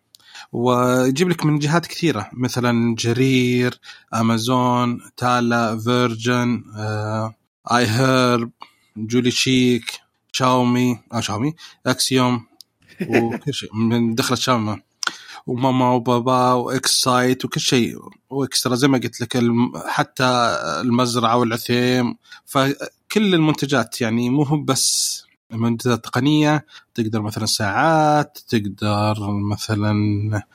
ويجيب لك من جهات كثيرة مثلا جرير أمازون تالا Virgin آه iHerb JollyChic شاومي آه شاومي Axiom وكل شيء من دخلت شاومي. وماما وبابا و Xcite وكل شيء و eXtra زي ما قلت لك حتى المزرعة والعثيم. فكل المنتجات يعني مو بس منتجات تقنية تقدر مثلا ساعات تقدر مثلا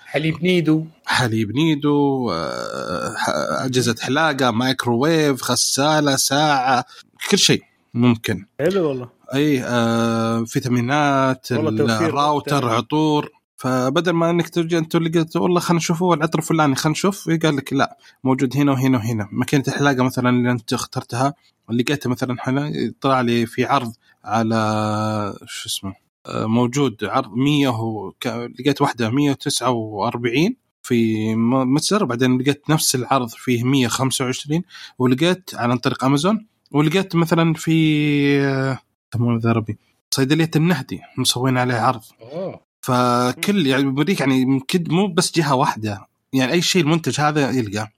حليب نيدو. حليب نيدو آه، أجهزة حلاقة مايكروويف غسالة ساعة كل شيء ممكن. حلو والله. إي آه فيتامينات والله توفير الراوتر وقت. عطور. فبدل ما إنك تجي أنت اللي قلت والله خلينا نشوف هو العطر الفلاني خلينا نشوف قال لك لا موجود هنا وهنا وهنا. ماكينة الحلاقة مثلا اللي أنت اخترتها لقيتها مثلا طلع لي في عرض على شو اسمه آه، موجود عرض 100 وك... لقيت واحدة 149 في متجر بعدين لقيت نفس العرض فيه 125 ولقيت عن طريق أمازون ولقيت مثلا في آه، يسمونه ذا ربي صيدلية النهدي مسوين عليه عرض. فكل يعني بوريك يعني مو بس جهة واحدة يعني أي شيء المنتج هذا يلقى.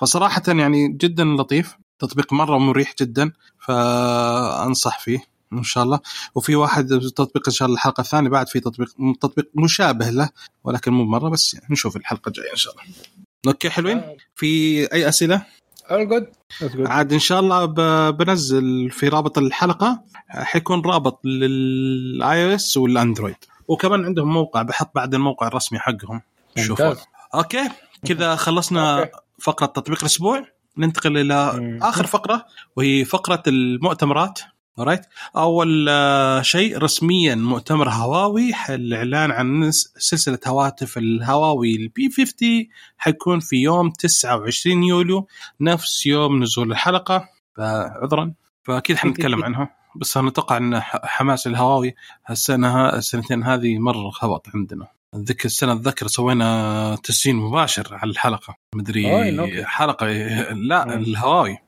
فصراحة يعني جدا لطيف تطبيق مرة مريح جدا فأنصح فيه. إن شاء الله. وفي واحد تطبيق إن شاء الله الحلقة الثانية بعد في تطبيق تطبيق مشابه له ولكن مو مره بس يعني نشوف الحلقة الجاية إن شاء الله. okay حلوين؟ في أي أسئلة؟ جود عاد إن شاء الله بنزل في رابط الحلقة حيكون رابط لل iOS وال Android. وكمان عندهم موقع بحط بعد الموقع الرسمي حقهم. شوفوا. okay كذا خلصنا. فقرة تطبيق الأسبوع. ننتقل إلى. آخر فقرة وهي فقرة المؤتمرات. right أول آه، شيء رسميا مؤتمر هواوي الإعلان عن سلسلة هواتف الهواوي ال P 50 حيكون في يوم 29 يوليو نفس يوم نزول الحلقة. فعذرا. فأكيد حنتكلم عنها بس أنا أتوقع ان حماس الهواوي هالسنة السنتين هذه مرة خبط عندنا. ذيك السنة اتذكر سوينا تسجيل مباشر على الحلقة. مدري. حلقة لا. الهواوي.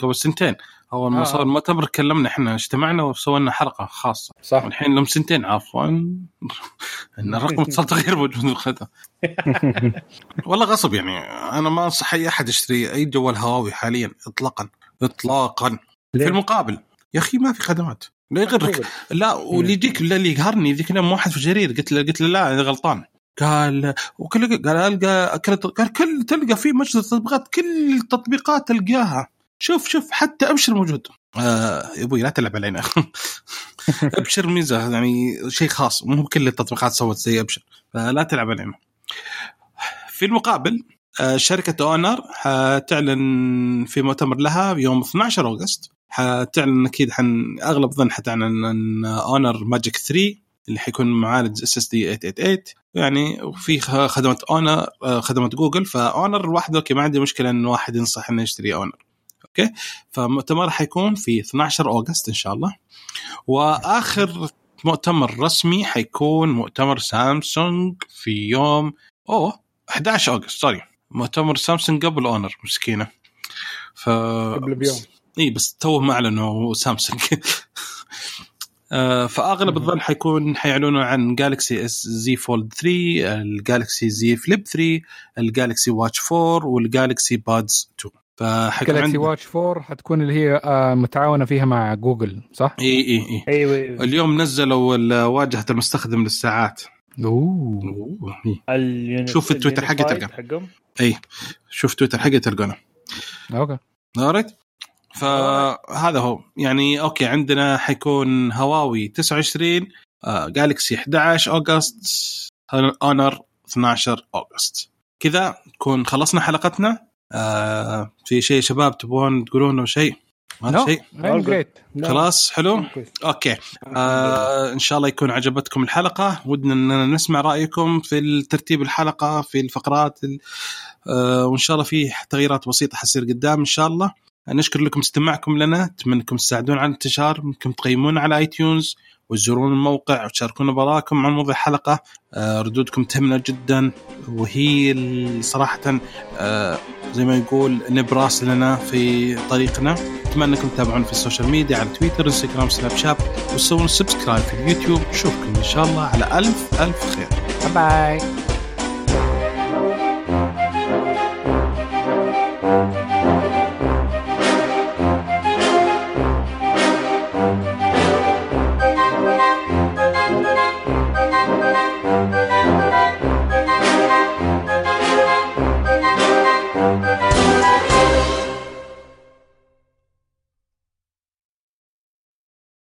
قبل سنتين. أول ما آه. صار المؤتمر كلمنا إحنا اجتمعنا وسوينا حلقة خاصة. صح. والحين لهم سنتين عفوا. إن رقم اتصالات غير موجود بالخدمه والله غصب يعني. أنا ما أنصح أي أحد يشتري أي جوال هواوي حاليا اطلاقا اطلاقا. في ليه؟ المقابل يا أخي ما في خدمات. لا يغرك. لا واللي يجيك اللي يقهرني ذيك اليوم واحد في جرير قلت له قلت له لا أنا غلطان. قال وكل قال ألقى كل قال كل تلقى في مجلس التطبيقات كل التطبيقات تلقاها. شوف شوف حتى أبشر موجود. آه يا أبوي لا تلعب علينا. أبشر ميزة يعني شيء خاص. مو كل التطبيقات سوت زي أبشر فلا تلعب علينا. في المقابل آه، شركة Honor حتعلن في مؤتمر لها يوم 12 August حتعلن أكيد حن أغلب ظن حتعلن ان Honor Magic 3 اللي حيكون معالج SSD 888 يعني وفي خدمة Honor خدمة جوجل. ف Honor الواحد okay ما عندي مشكلة إن واحد ينصح إنه يشتري Honor. okay؟ فمؤتمر حيكون في 12 August إن شاء الله. وآخر مؤتمر رسمي حيكون مؤتمر سامسونج في يوم أوه 11 August sorry. مؤتمر سامسونج قبل Honor مسكينة. ف قبل بيوم. إي بس تو ما أعلنوا سامسونج. آه، فأغلب الظن حيكون حيعلنوا عن Galaxy S Z Fold 3 ال Galaxy Z Flip 3 ال Galaxy Watch 4 وال Galaxy Buds 2 فحيكون Galaxy Watch 4 حتكون اللي هي آه، متعاونة فيها مع جوجل صح؟ إي إي إي. أيوه أيوة. اليوم نزلوا واجهة المستخدم للساعات. أوه. أوه، شوف التويتر حقي تلقى. حقهم؟ إي. شوف تويتر حقي تلقونه. okay. Alright فهذا هو. يعني okay عندنا حيكون هواوي 29 آه Galaxy 11 August Honor 12 August كذا نكون خلصنا حلقتنا. آه في شيء شباب تبغون تقولون شيء؟ ما نو شيء؟ لا. خلاص حلو. okay. آه إن شاء الله يكون عجبتكم الحلقة. ودنا اننا نسمع رأيكم في ترتيب الحلقة في الفقرات ال- آه وإن شاء الله في تغييرات بسيطة حتصير قدام إن شاء الله. نشكر لكم استماعكم لنا نتمنى انكم تساعدون على الانتشار انكم تقيمون على iTunes وتزورون الموقع وتشاركونا برأيكم عن موضوع الحلقة. آه، ردودكم تهمنا جدا وهي صراحة آه، زي ما يقول نبراس لنا في طريقنا. أتمنى أنكم تتابعونا في ال social media على Twitter Instagram Snapchat وتسوون subscribe في اليوتيوب. نشوفكم إن شاء الله على ألف ألف خير. bye bye